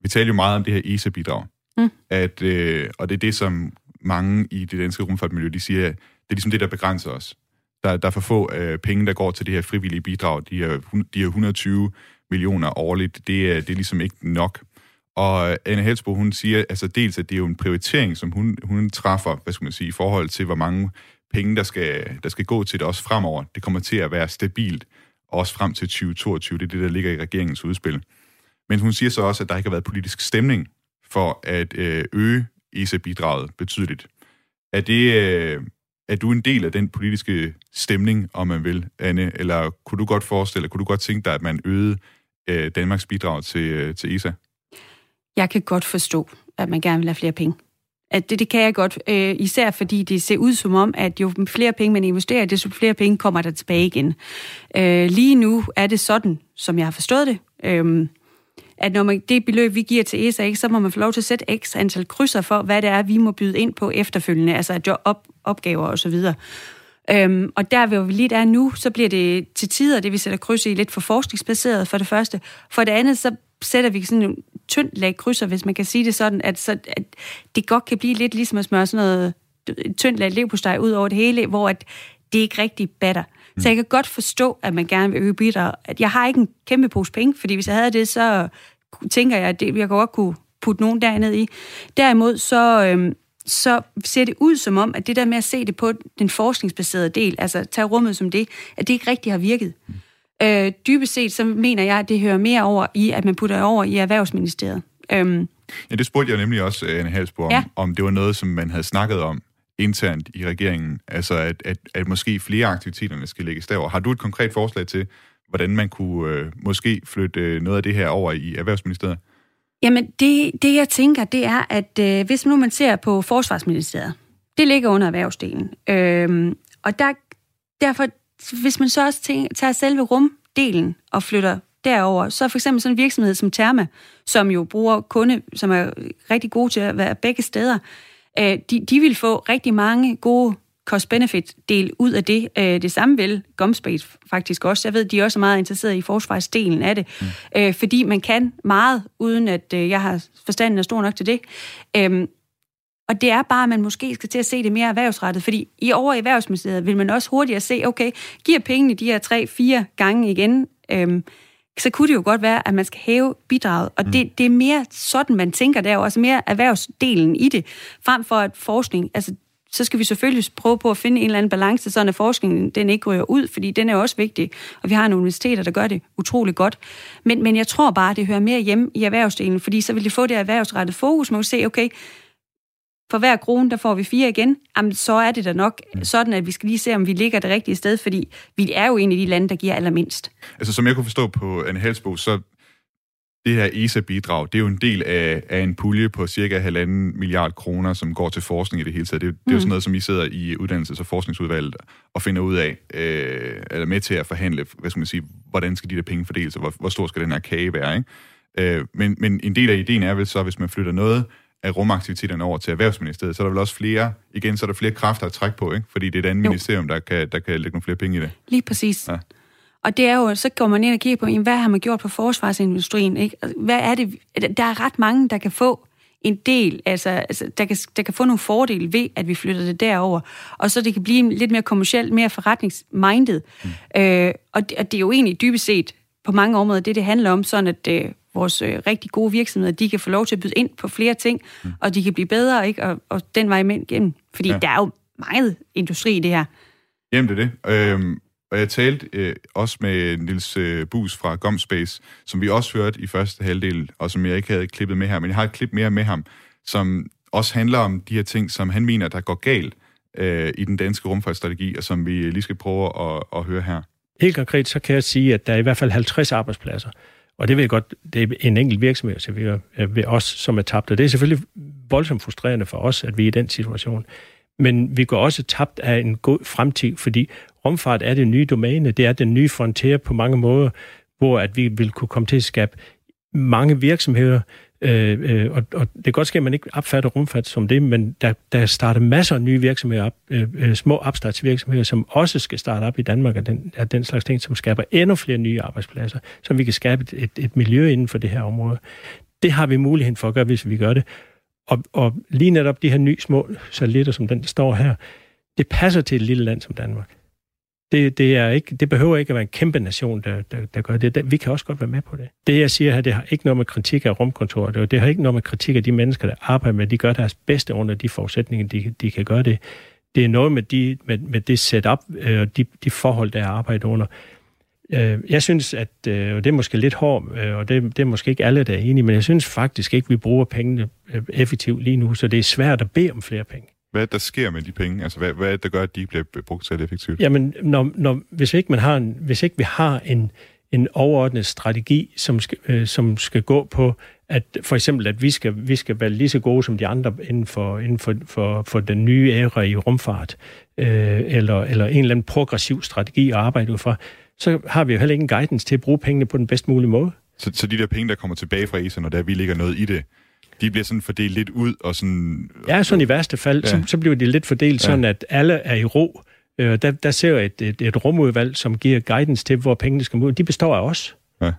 vi talte jo meget om det her ESA-bidrag. Mm. At, øh, og det er det, som mange i det danske rumfartmiljø, de siger, det er ligesom det, der begrænser os. Der, der er for få øh, penge, der går til det her frivillige bidrag. De her, de her 120 millioner årligt, det er, det er ligesom ikke nok. Og Anne Helsbo, hun siger, altså dels, at det er jo en prioritering, som hun, hun træffer, hvad skal man sige, i forhold til, hvor mange penge, der skal, der skal gå til det også fremover. Det kommer til at være stabilt også frem til 2022. Det er det, der ligger i regeringens udspil. Men hun siger så også, at der ikke har været politisk stemning for at øh, øge ESA-bidraget betydeligt. Er, det, øh, er du en del af den politiske stemning, om man vil, Anne? Eller kunne du godt forestille, kunne du godt tænke dig, at man øgede øh, Danmarks bidrag til, til ESA? Jeg kan godt forstå, at man gerne vil have flere penge. At det, det kan jeg godt, øh, især fordi det ser ud som om, at jo flere penge man investerer, desto flere penge kommer der tilbage igen. Øh, lige nu er det sådan, som jeg har forstået det, øh, at når man, det beløb, vi giver til ESA, så må man få lov til at sætte x antal krydser for, hvad det er, vi må byde ind på efterfølgende, altså job, op, opgaver osv. Øhm, og der hvor vi lige er nu, så bliver det til tider, det vi sætter kryds i, lidt for forskningsbaseret for det første. For det andet, så sætter vi sådan tyndt lag krydser, hvis man kan sige det sådan, at, så, at det godt kan blive lidt ligesom at smøre sådan noget tyndt lag levpostej ud over det hele, hvor at det ikke rigtig batter. Mm. Så jeg kan godt forstå, at man gerne vil øge bidrag. At jeg har ikke en kæmpe pose penge, fordi hvis jeg havde det, så tænker jeg, at det, jeg godt kunne putte nogen derned i. Derimod så, øhm, så ser det ud som om, at det der med at se det på den forskningsbaserede del, altså tage rummet som det, at det ikke rigtig har virket. Mm. Øh, dybest set, så mener jeg, at det hører mere over i, at man putter over i Erhvervsministeriet. Øhm, ja, det spurgte jeg nemlig også, Anne Halsborg, ja. om, om det var noget, som man havde snakket om internt i regeringen, altså at, at, at måske flere aktiviteterne skal lægges derover. Har du et konkret forslag til, hvordan man kunne øh, måske flytte øh, noget af det her over i Erhvervsministeriet? Jamen, det, det jeg tænker, det er, at øh, hvis nu man ser på Forsvarsministeriet, det ligger under erhvervsdelen. Øh, og der, derfor hvis man så også tænker, tager selve rumdelen og flytter derover, så for eksempel sådan en virksomhed som Therma, som jo bruger kunde, som er rigtig gode til at være begge steder, øh, de, de vil få rigtig mange gode cost-benefit-del ud af det. Øh, det samme vil Gomspace faktisk også. Jeg ved, de er også meget interesserede i forsvarsdelen af det, mm. Øh, fordi man kan meget, uden at jeg har forstanden er stor nok til det. Og det er bare, at man måske skal til at se det mere erhvervsrettet, fordi i over i Erhvervsministeriet vil man også hurtigere se, okay, giver pengene de her tre-fire gange igen, øhm, så kunne det jo godt være, at man skal hæve bidraget. Og det, mm. det er mere sådan, man tænker der, altså mere erhvervsdelen i det, frem for at forskning, altså så skal vi selvfølgelig prøve på at finde en eller anden balance, så at forskningen den ikke ryger ud, fordi den er også vigtig, og vi har nogle universiteter, der gør det utrolig godt. Men, men jeg tror bare, det hører mere hjemme i erhvervsdelen, fordi så vil de få det erhvervsrettet fokus, man vil se, okay, for hver krone, der får vi fire igen, jamen, så er det da nok mm. sådan, at vi skal lige se, om vi ligger det rigtige sted, fordi vi er jo en af de lande, der giver allermindst. Altså, som jeg kunne forstå på Anne Helsbo, så det her ESA-bidrag, det er jo en del af, af en pulje på cirka halvanden milliard kroner, som går til forskning i det hele taget. Det, det er jo sådan noget, som I sidder i uddannelses- og forskningsudvalget og finder ud af, øh, eller med til at forhandle, hvad skal man sige, hvordan skal de der penge fordeles, og hvor, hvor stor skal den her kage være, ikke? Øh, men, men en del af ideen er vel så, hvis man flytter noget af rumaktiviteterne over til Erhvervsministeriet, så er der vel også flere, igen, så er der flere kræfter at trække på, ikke? Fordi det er et andet jo. ministerium, der kan, der kan lægge nogle flere penge i det. Lige præcis. Ja. Og det er jo, så går man ind og kigger på, jamen, hvad har man gjort på forsvarsindustrien? Ikke? Hvad er det? Der er ret mange, der kan få en del, altså, altså der, kan, der kan få nogle fordele ved, at vi flytter det derover, og så det kan blive lidt mere kommercielt, mere forretningsmindet. Mm. Øh, og, det, og det er jo egentlig dybest set på mange områder det, det handler om, sådan at øh, vores øh, rigtig gode virksomheder, de kan få lov til at byde ind på flere ting, mm. og de kan blive bedre, ikke? Og, og den vej igennem. Fordi ja. der er jo meget industri i det her. Jamen, det er det. Øhm, og jeg talte øh, også med Nils øh, Bus fra Gomspace, som vi også hørte i første halvdel, og som jeg ikke havde klippet med her, men jeg har et klip mere med ham, som også handler om de her ting, som han mener, der går galt øh, i den danske rumfartsstrategi, og som vi lige skal prøve at, at høre her. Helt konkret, så kan jeg sige, at der er i hvert fald 50 arbejdspladser. Og det vil jeg godt, det er en enkelt virksomhed, så vi er ved os, som er tabt. Og det er selvfølgelig voldsomt frustrerende for os, at vi er i den situation. Men vi går også tabt af en god fremtid, fordi rumfart er det nye domæne, det er den nye frontier på mange måder, hvor at vi vil kunne komme til at skabe mange virksomheder, øh, øh, og, og det kan godt ske, at man ikke opfatter rumfart som det, men der, der starter masser af nye virksomheder op, øh, øh, små opstartsvirksomheder, som også skal starte op i Danmark, og den, er den slags ting, som skaber endnu flere nye arbejdspladser, så vi kan skabe et, et, et miljø inden for det her område. Det har vi muligheden for at gøre, hvis vi gør det. Og, og lige netop de her nye små satellitter, som den, der står her, det passer til et lille land som Danmark. Det, det, er ikke, det behøver ikke at være en kæmpe nation, der, der, der gør det. Vi kan også godt være med på det. Det, jeg siger her, det har ikke noget med kritik af rumkontoret. Det, det har ikke noget med kritik af de mennesker, der arbejder med. De gør deres bedste under de forudsætninger, de, de kan gøre det. Det er noget med, de, med, med det setup øh, og de, de forhold, der er arbejdet under. Øh, jeg synes, at øh, og det er måske lidt hårdt, øh, og det, det er måske ikke alle, der er enige, men jeg synes faktisk ikke, at vi bruger pengene øh, effektivt lige nu, så det er svært at bede om flere penge. Hvad er der sker med de penge? Altså, hvad, hvad er det, der gør, at de bliver brugt så effektivt? Jamen, når, når, hvis, ikke man har en, hvis ikke vi har en, en overordnet strategi, som skal, øh, som skal gå på, at for eksempel, at vi skal, vi skal være lige så gode som de andre inden for, inden for, for, for den nye æra i rumfart, øh, eller, eller en eller anden progressiv strategi at arbejde ud fra, så har vi jo heller ikke en guidance til at bruge pengene på den bedst mulige måde. Så, så de der penge, der kommer tilbage fra ESA, når der vi ligger noget i det, de bliver sådan fordelt lidt ud og sådan... Ja, sådan i værste fald, ja. så, så bliver de lidt fordelt ja. sådan, at alle er i ro. Øh, der, der ser jeg et, et, et rumudvalg, som giver guidance til, hvor pengene skal ud. De består af os. Ja.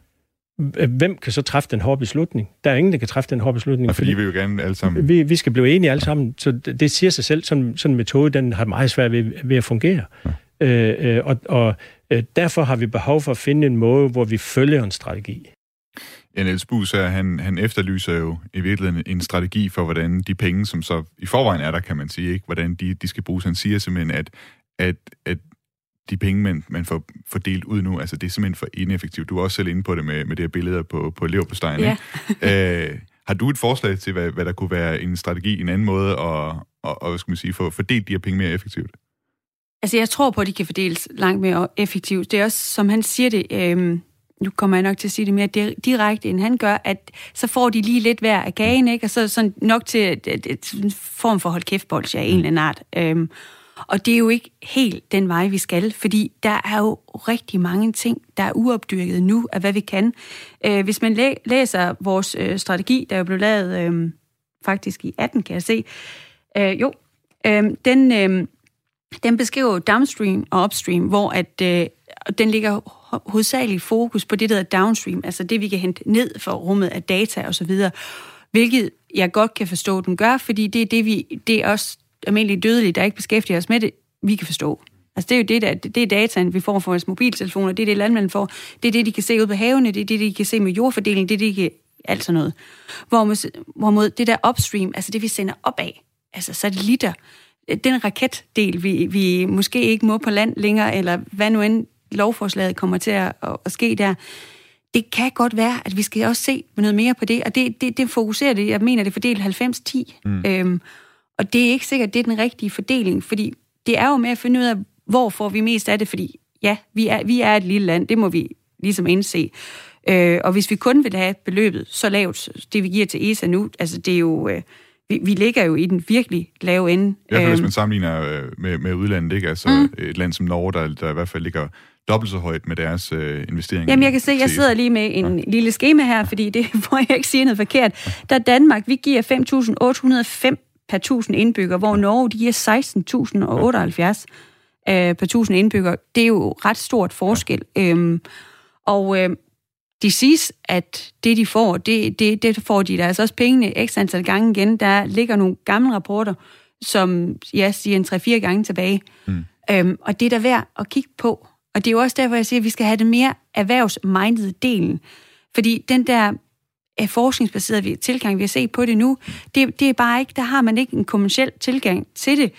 Hvem kan så træffe den hårde beslutning? Der er ingen, der kan træffe den hårde beslutning. Ja, fordi, fordi vi jo gerne alle sammen... Vi, vi skal blive enige alle sammen, så det, det siger sig selv, sådan, sådan en metode, den har meget svært ved, ved at fungere. Ja. Øh, øh, og og øh, derfor har vi behov for at finde en måde, hvor vi følger en strategi. Ja, Niels Bus her, han, han efterlyser jo i virkeligheden en strategi for, hvordan de penge, som så i forvejen er der, kan man sige, ikke, hvordan de, de skal bruges. Han siger simpelthen, at, at, at de penge, man, man får fordelt ud nu, altså det er simpelthen for ineffektivt. Du er også selv inde på det med, med det her billeder på, på leverpostejen. Ja. Ikke? øh, har du et forslag til, hvad, hvad der kunne være en strategi, en anden måde at, og, og, skal man sige, få fordelt de her penge mere effektivt? Altså, jeg tror på, at de kan fordeles langt mere effektivt. Det er også, som han siger det, øh, nu kommer jeg nok til at sige det mere direkte, end han gør, at så får de lige lidt hver af kagen, ikke? og så sådan nok til en form for hold kæft af en eller anden art. Øhm, og det er jo ikke helt den vej, vi skal, fordi der er jo rigtig mange ting, der er uopdyrket nu af, hvad vi kan. Øh, hvis man læ- læser vores øh, strategi, der er jo blevet lavet øh, faktisk i 18, kan jeg se, øh, jo, øh, den, øh, den beskriver downstream og upstream, hvor at øh, den ligger hovedsageligt fokus på det, der hedder downstream, altså det, vi kan hente ned for rummet af data osv., hvilket jeg godt kan forstå, den gør, fordi det er, det, vi, det er også almindeligt dødelige, der ikke beskæftiger os med det, vi kan forstå. Altså det er jo det, der, det er dataen, vi får fra vores mobiltelefoner, det er det, landmænd får, det er det, de kan se ud på havene, det er det, de kan se med jordfordeling, det er det, de kan, alt sådan noget. Hvorimod, hvorimod det der upstream, altså det, vi sender op af, altså satellitter, den raketdel, vi, vi måske ikke må på land længere, eller hvad nu end lovforslaget kommer til at, at, ske der, det kan godt være, at vi skal også se noget mere på det, og det, det, det fokuserer det, jeg mener, det fordeler 90-10. Mm. Øhm, og det er ikke sikkert, det er den rigtige fordeling, fordi det er jo med at finde ud af, hvor får vi mest af det, fordi ja, vi er, vi er et lille land, det må vi ligesom indse. Øh, og hvis vi kun vil have beløbet så lavt, det vi giver til ESA nu, altså det er jo... Øh, vi, vi ligger jo i den virkelig lave ende. I hvert fald, hvis Øhm, man sammenligner øh, med, med udlandet, ikke? Altså Mm. et land som Norge, der, der i hvert fald ligger dobbelt så højt med deres øh, investeringer. Jamen, jeg kan se, jeg sidder lige med en ja. lille skema her, fordi det får jeg ikke sige noget forkert. Der er Danmark, vi giver 5.805 per 1000 indbyggere, hvor Norge, de giver 16.078 øh, per 1000 indbyggere. Det er jo ret stort forskel. Øhm, og øh, de siges, at det, de får, det, det, det får de der altså også pengene ekstra antal gange igen. Der ligger nogle gamle rapporter, som jeg siger en 3-4 gange tilbage. Mm. Øhm, og det er der værd at kigge på. Og det er jo også derfor, jeg siger, at vi skal have det mere erhvervsmindede delen. Fordi den der øh, forskningsbaserede tilgang, vi har set på det nu, det, det er bare ikke, der har man ikke en kommersiel tilgang til det.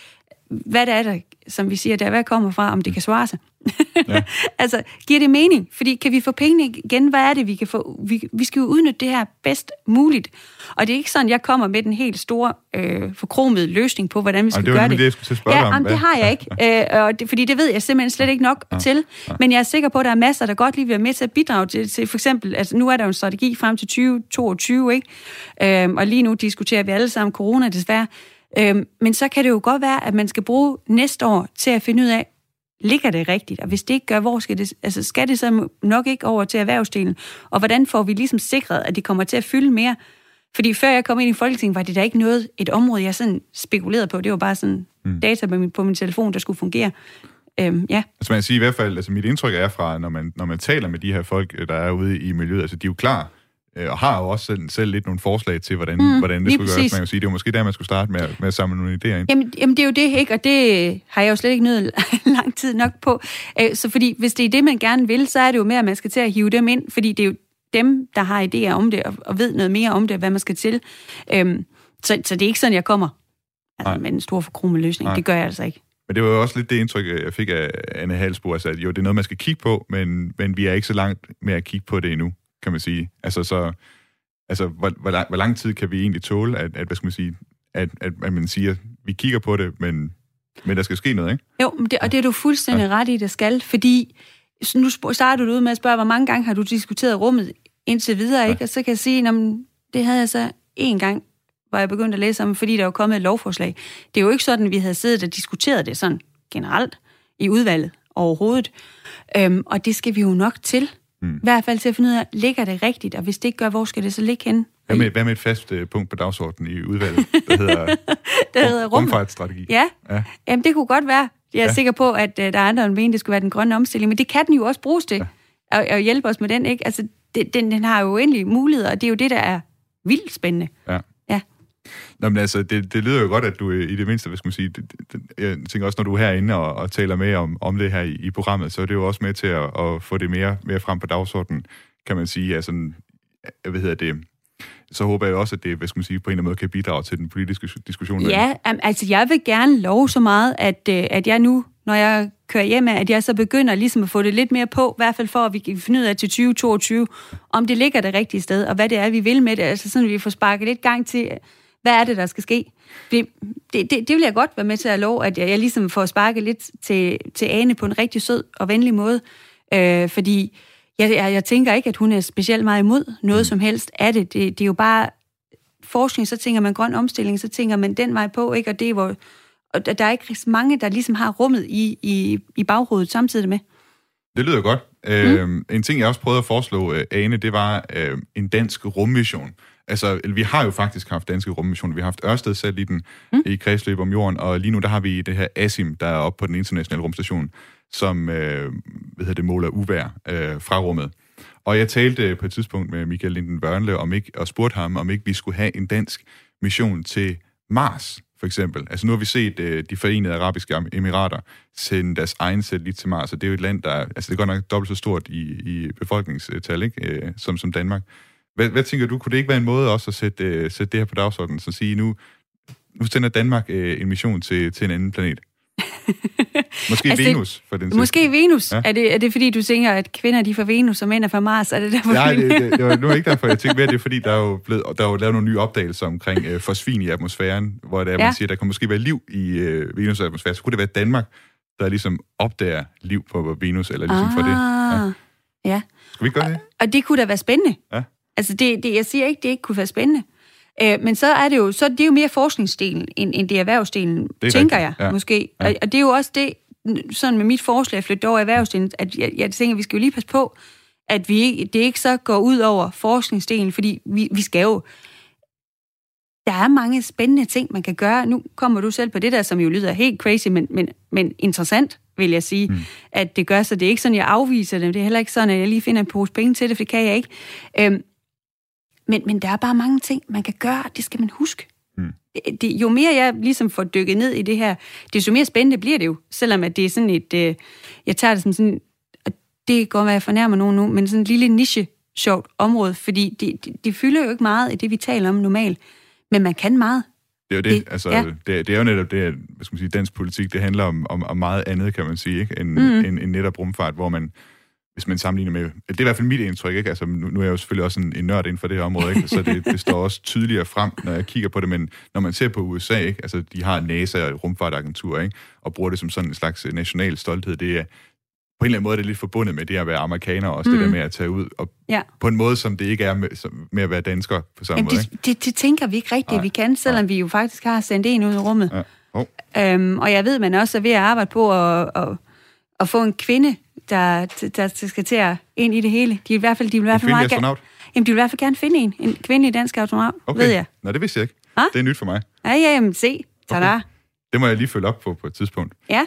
Hvad det er der, som vi siger, der hvad kommer fra, om det kan svare sig. Ja. altså, giver det mening? Fordi kan vi få pengene igen? Hvad er det, vi kan få? Vi, vi skal jo udnytte det her bedst muligt. Og det er ikke sådan, jeg kommer med den helt store, øh, forkromede løsning på, hvordan vi skal det var gøre det. det, jeg skulle spørge ja, om. jamen, det har jeg ikke. Øh, og det, fordi det ved jeg simpelthen slet ikke nok ja. til. Men jeg er sikker på, at der er masser, der godt lige vil være med til at bidrage til, til for eksempel, altså nu er der jo en strategi frem til 2022, ikke? Øhm, og lige nu diskuterer vi alle sammen corona desværre. Øhm, men så kan det jo godt være, at man skal bruge næste år til at finde ud af, ligger det rigtigt? Og hvis det ikke gør, hvor skal det, altså skal det så nok ikke over til erhvervsdelen? Og hvordan får vi ligesom sikret, at det kommer til at fylde mere? Fordi før jeg kom ind i Folketinget, var det da ikke noget, et område, jeg sådan spekulerede på. Det var bare sådan mm. data på min, på min telefon, der skulle fungere. Øhm, ja. Altså man kan sige i hvert fald, altså mit indtryk er fra, når man, når man taler med de her folk, øh, der er ude i miljøet, altså de er jo klar, øh, og har jo også selv, selv lidt nogle forslag til, hvordan, Mm, hvordan det skulle præcis. gøres. Man kan sige, det var måske der, man skulle starte med, med at samle nogle idéer ind. Jamen, jamen, det er jo det, ikke? Og det har jeg jo slet ikke nødt lang tid nok på. Øh, Så fordi, hvis det er det, man gerne vil, så er det jo mere, at man skal til at hive dem ind, fordi det er jo dem, der har idéer om det, og, og ved noget mere om det, hvad man skal til. Øhm, så, så det er ikke sådan, jeg kommer altså, Nej. med en stor forkromet løsning. Nej. Det gør jeg altså ikke. Men det var jo også lidt det indtryk, øh, jeg fik af Anne Halsbo, altså at jo, det er noget, man skal kigge på, men, men vi er ikke så langt med at kigge på det endnu, kan man sige. Altså, så, altså hvor, hvor, lang, hvor lang tid kan vi egentlig tåle, at, at hvad skal man sige, at, at, at man siger, vi kigger på det, men, men der skal ske noget, ikke? Jo, men det, og det er du fuldstændig ja. ret i, det skal, fordi nu starter du ud med at spørge, hvor mange gange har du diskuteret rummet indtil videre, ja. ikke? Og så kan jeg sige, at det havde jeg så én gang, hvor jeg begyndte at læse om, fordi der var kommet et lovforslag. Det er jo ikke sådan, at vi havde siddet og diskuteret det sådan generelt i udvalget overhovedet. Øhm, og det skal vi jo nok til. Mm. I hvert fald til at finde ud af, ligger det rigtigt, og hvis det ikke gør, hvor skal det så ligge henne? Hvad med, hvad med et fast øh, punkt på dagsordenen i udvalget, der hedder, Der hedder rum, rumfartsstrategi? Ja, Ja. Jamen, det kunne godt være. Jeg er ja. sikker på, at uh, der er andre, der mener, det skulle være den grønne omstilling, men det kan den jo også bruges til, ja. at, at hjælpe os med den, ikke? Altså, det, den, den har jo uendelige muligheder, og det er jo det, der er vildt spændende. Ja. Nå, men altså, det, det lyder jo godt, at du øh, i det mindste, hvad skal man sige, det, det, jeg tænker også, når du er herinde og, og taler med om, om det her i, i programmet, så er det jo også med til at, at få det mere, mere frem på dagsordenen, kan man sige. Altså, øh, hvad hedder det, så håber jeg også, at det, hvad skal man sige, på en eller anden måde kan bidrage til den politiske diskussion. Ja, altså jeg vil gerne love så meget, at, øh, at jeg nu, når jeg kører hjem, at jeg så begynder ligesom at få det lidt mere på, i hvert fald for, at vi kan finde ud af til 2022, om det ligger det rigtige sted, og hvad det er, vi vil med det. Altså sådan, at vi får sparket lidt gang til, hvad er det, der skal ske. Det, det, det, vil jeg godt være med til at love, at jeg, jeg ligesom får sparket lidt til, til Ane på en rigtig sød og venlig måde. Øh, fordi jeg, jeg, jeg tænker ikke, at hun er specielt meget imod noget som helst af det. det. Det er jo bare forskning, så tænker man grøn omstilling, så tænker man den vej på, ikke? Og det er hvor, og der er ikke mange, der ligesom har rummet i, i, i baghovedet samtidig med. Det lyder godt. Mm. Øh, en ting, jeg også prøvede at foreslå, øh, Ane, det var øh, en dansk rummission. Altså, vi har jo faktisk haft danske rummissioner. Vi har haft Ørsted selv i den mm. i kredsløb om jorden, og lige nu der har vi det her ASIM, der er oppe på den internationale rumstation, som øh, hvad hedder det, måler uvær øh, fra rummet. Og jeg talte på et tidspunkt med Michael Linden Børnle om ikke, og spurgte ham, om ikke vi skulle have en dansk mission til Mars, for eksempel. Altså nu har vi set øh, de forenede arabiske emirater sende deres egen satellit til Mars, og det er jo et land, der er, altså det er godt nok dobbelt så stort i, i befolkningstal, ikke? Øh, som, som Danmark. Hvad, hvad tænker du, kunne det ikke være en måde også at sætte, øh, sætte det her på dagsordenen, så at sige, nu, nu sender Danmark øh, en mission til, til en anden planet? Måske Altså, Venus, for den Måske Venus. Ja. Ja. Er, det, er det fordi, du tænker, at kvinder de er fra Venus, og mænd er fra Mars? Er det derfor, Nej, det, det, det var nu ikke derfor, jeg tænkte mere, det er fordi, der er jo, blevet, der er jo lavet nogle nye opdagelser omkring øh, fosfin i atmosfæren, hvor det er, Ja. man siger, der kan måske være liv i øh, Venus' atmosfære. Så kunne det være Danmark, der ligesom opdager liv på Venus, eller ligesom for det. Ah, Ja. Skal vi gøre det? Og det kunne da være spændende. Ja. Altså, det, det, jeg siger ikke, det ikke kunne være spændende. Øh, men så er det jo, så er det jo mere forskningsdelen, end, end det er erhvervsdelen, Det er tænker rigtigt, jeg ja. måske. Ja. Og, og det er jo også det, sådan med mit forslag at flytte over erhvervsdelen, at jeg, jeg tænker, at vi skal jo lige passe på, at vi ikke, det ikke så går ud over forskningsdelen, fordi vi, vi skal jo... Der er mange spændende ting, man kan gøre. Nu kommer du selv på det der, som jo lyder helt crazy, men, men, men interessant, vil jeg sige, mm. at det gør, så det er ikke sådan, jeg afviser det. Det er heller ikke sådan, at jeg lige finder en pose penge til det, for det kan jeg ikke. Øhm, men, men der er bare mange ting, man kan gøre, det skal man huske. Mm. Det, jo mere jeg ligesom får dykket ned i det her, desto mere spændende bliver det jo, selvom at det er sådan et, øh, jeg tager det som sådan, og det kan godt være, jeg fornærmer nogen nu, men sådan et lille niche sjovt område, fordi det, det, det fylder jo ikke meget i det, vi taler om normalt, men man kan meget. Det er jo det. Det- altså, ja. det, det er jo netop det, at hvad skal man sige, dansk politik, det handler om, om, om meget andet, kan man sige, ikke? End, mm. end, end netop rumfart, hvor man, hvis man sammenligner med... Det er i hvert fald mit indtryk, ikke? Altså, nu, nu er jeg jo selvfølgelig også en, en nørd inden for det her område, ikke? Så det, det står også tydeligere frem, når jeg kigger på det, men når man ser på USA, ikke? Altså, de har NASA og et rumfartagentur, ikke? Og bruger det som sådan en slags national stolthed. Det er, på en eller anden måde er det lidt forbundet med det at være amerikaner, også mm. det der med at tage ud, og Ja. på en måde, som det ikke er med, som, med at være dansker på samme Jamen, måde, ikke? det, det, det tænker vi ikke rigtigt, Nej, vi kan, selvom nej. vi jo faktisk har sendt en ud i rummet. Ja. Hov. Øhm, og jeg ved, man også er ved at arbejde på at, at, at få en kvinde, der, der skal til at ind i det hele. De, er i hvert fald, de vil i hvert fald meget gerne, jamen, de vil i hvert fald gerne finde en, en kvindelig dansk astronaut, Okay. ved jeg. Nå, det vidste jeg ikke. Hva? Det er nyt for mig. Ja, ja, jamen, se. Tada. Okay. Det må jeg lige følge op på på et tidspunkt. Ja,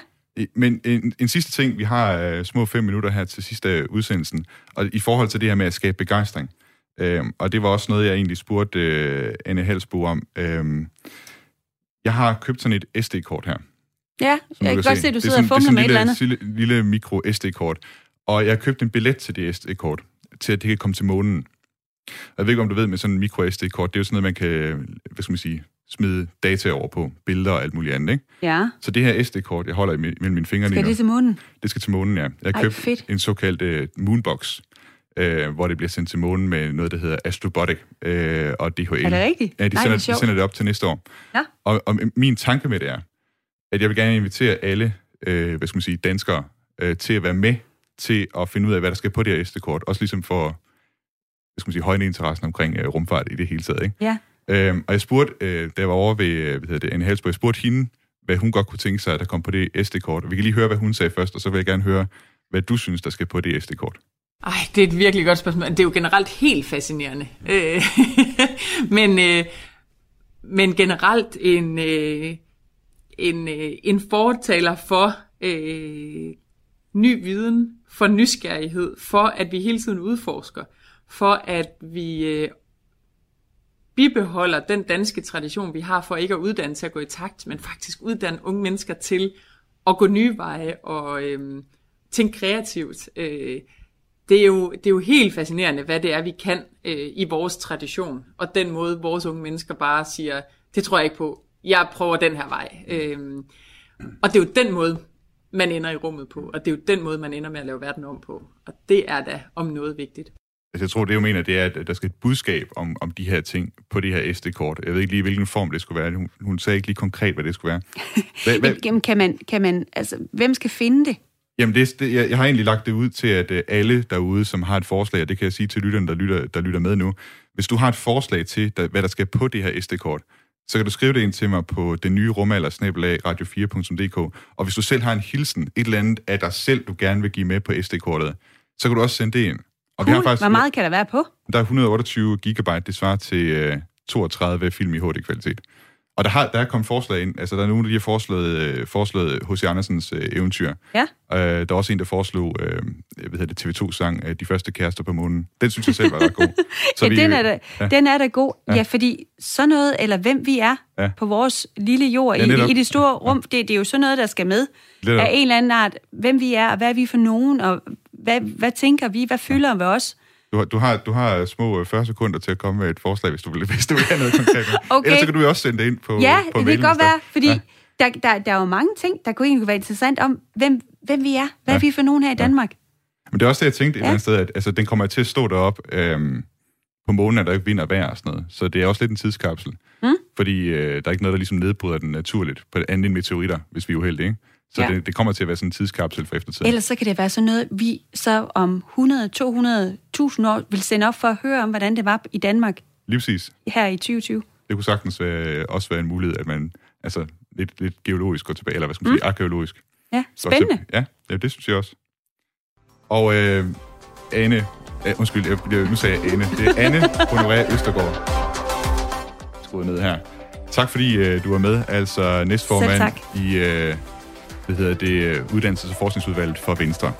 Men en, en sidste ting, vi har uh, små fem minutter her til sidste af udsendelsen, og i forhold til det her med at skabe begejstring. Uh, og det var også noget, jeg egentlig spurgte uh, Anne Halsbo om. Uh, jeg har købt sådan et SD-kort her. Ja. Jeg kan godt se, at du Det er sidder og sådan- det er fumler med sådan et eller andet. Lille, lille, lille mikro SD-kort. Og jeg har købt en billet til det SD-kort, til at det kan komme til månen. Og Jeg ved ikke, om du ved med sådan en mikro SD-kort, det er jo sådan noget, man kan, hvad skal man sige, smide data over på, billeder og alt muligt andet, ikke? Ja, Så det her SD-kort, jeg holder mellem mine fingre lige skal det til månen? det skal til månen, ja. Jeg har købt fedt. en såkaldt uh, moonbox, uh, hvor det bliver sendt til månen med noget, der hedder Astrobotic uh, og DHL. Er det rigtigt? Ja, de Nej, sender, hvor de sjovt. sender det op til næste år. Ja. Og, og min tanke med det er, at jeg vil gerne invitere alle, øh, hvad skal man sige, danskere, øh, til at være med til at finde ud af, hvad der skal på det her SD-kort. Også ligesom for, hvad skal man sige, højne interessen omkring øh, rumfart i det hele taget. Ikke? Ja. Øhm, og jeg spurgte, øh, da jeg var over ved, øh, hvad hedder det, Anne Halsborg, jeg spurgte hende, hvad hun godt kunne tænke sig, at der kom på det SD-kort. Vi kan lige høre, hvad hun sagde først, og så vil jeg gerne høre, hvad du synes, der skal på det SD-kort. Ej, det er et virkelig godt spørgsmål. Det er jo generelt helt fascinerende. Øh, men, øh, men generelt en, øh, en, øh, en fortaler for øh, ny viden, for nysgerrighed, for at vi hele tiden udforsker, for at vi øh, bibeholder den danske tradition, vi har for ikke at uddanne til at gå i takt, men faktisk uddanne unge mennesker til at gå nye veje og øh, tænke kreativt. Øh, det er, jo, det er jo helt fascinerende, hvad det er, vi kan øh, i vores tradition, og den måde, vores unge mennesker bare siger, det tror jeg ikke på, jeg prøver den her vej. Øh, og det er jo den måde, man ender i rummet på, og det er jo den måde, man ender med at lave verden om på. Og det er da om noget vigtigt. Altså, jeg tror, det jeg mener, det er, at der skal et budskab om, om de her ting på det her SD-kort. Jeg ved ikke lige, hvilken form det skulle være. Hun, hun sagde ikke lige konkret, hvad det skulle være. Hvad, hvad, Jamen, kan man, kan man, altså, hvem skal finde det? Jamen, det, det, jeg, jeg har egentlig lagt det ud til, at øh, alle derude, som har et forslag, og det kan jeg sige til lytterne, der lytter, der lytter med nu, hvis du har et forslag til, der, hvad der skal på det her SD-kort, så kan du skrive det ind til mig på den nye rumalder, radio4.dk, og hvis du selv har en hilsen, et eller andet af dig selv, du gerne vil give med på SD-kortet, så kan du også sende det ind. Og vi har Cool. faktisk, Hvor meget kan der være på? der er 128 gigabyte, det svarer til øh, 32 film i HD-kvalitet. Og der, har, der er kommet forslag ind, altså der er nogen, der lige har foreslået, øh, foreslået H.C. Andersens øh, eventyr. Ja. Øh, der er også en, der foreslog øh, hvad hedder det, TV2-sang, øh, De første kærester på månen. Den synes jeg selv var ret god. Så ja, vi- den, er da, ja. den er da god. Ja. Ja. ja, fordi sådan noget, eller hvem vi er Ja. ja. på vores lille jord Ja, ja, i, i det store rum, det, det er jo sådan noget, der skal med. Netop. Af en eller anden art, hvem vi er, og hvad er vi for nogen, og hvad, hvad tænker vi, hvad fylder ved os? Du, har- du, har, du har små øh, 40 sekunder til at komme med et forslag, hvis du vil, hvis du vil have noget konkret. Okay. Ellers så kan du jo også sende det ind på ja, på det kan godt være, fordi Ja. ja. der, der, der er jo mange ting, der kunne egentlig være interessant om, hvem, hvem vi er, hvad Ja. vi for nogen her i Danmark. Men det er også det, jeg tænkte et Ja. eller andet sted, at altså, den kommer til at stå derop øhm, på månen, at der ikke vinder vejr og sådan noget. Så det er også lidt en tidskapsel. Mm. Fordi øh, der er ikke noget, der ligesom nedbryder den naturligt, på andet end meteoritter, hvis vi er uheldige. Ikke? Så Ja. det, det kommer til at være sådan en tidskapsel for eftertiden. Ellers så kan det være sådan noget, vi så om 100, 200, 1000 år vil sende op for at høre om, hvordan det var i Danmark Lige præcis. her i 2020. Det kunne sagtens være, også være en mulighed, at man altså, lidt, lidt geologisk går tilbage, eller hvad skal man sige, arkeologisk. Ja, spændende. Ja, ja, det synes jeg også. Og øh, Anne, øh, undskyld, jeg, nu sagde jeg Anne. Det er Anne Honoré Østergaard. Skruet ned her. Tak fordi øh, du var med, altså næstformand i øh, hvad hedder det, Uddannelses- og Forskningsudvalget for Venstre.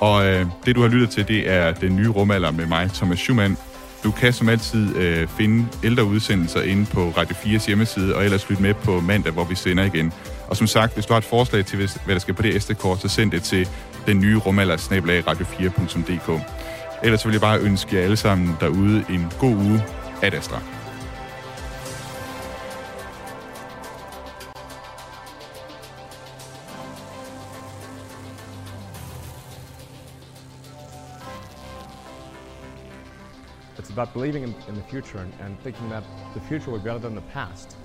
Og øh, det, du har lyttet til, det er den nye rumalder med mig, Thomas Schumann. Du kan som altid øh, finde ældre udsendelser inde på Radio 4's hjemmeside, og ellers lytte med på mandag, hvor vi sender igen. Og som sagt, hvis du har et forslag til, hvad der skal på det SD-kort, så send det til den nye rumalder, radio4.dk. Ellers vil jeg bare ønske jer alle sammen derude en god uge. Ad Astra. About believing in, in the future and, and thinking that the future will be better than the past.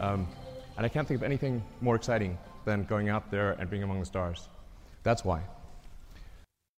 Um, and I can't think of anything more exciting than going out there and being among the stars. That's why.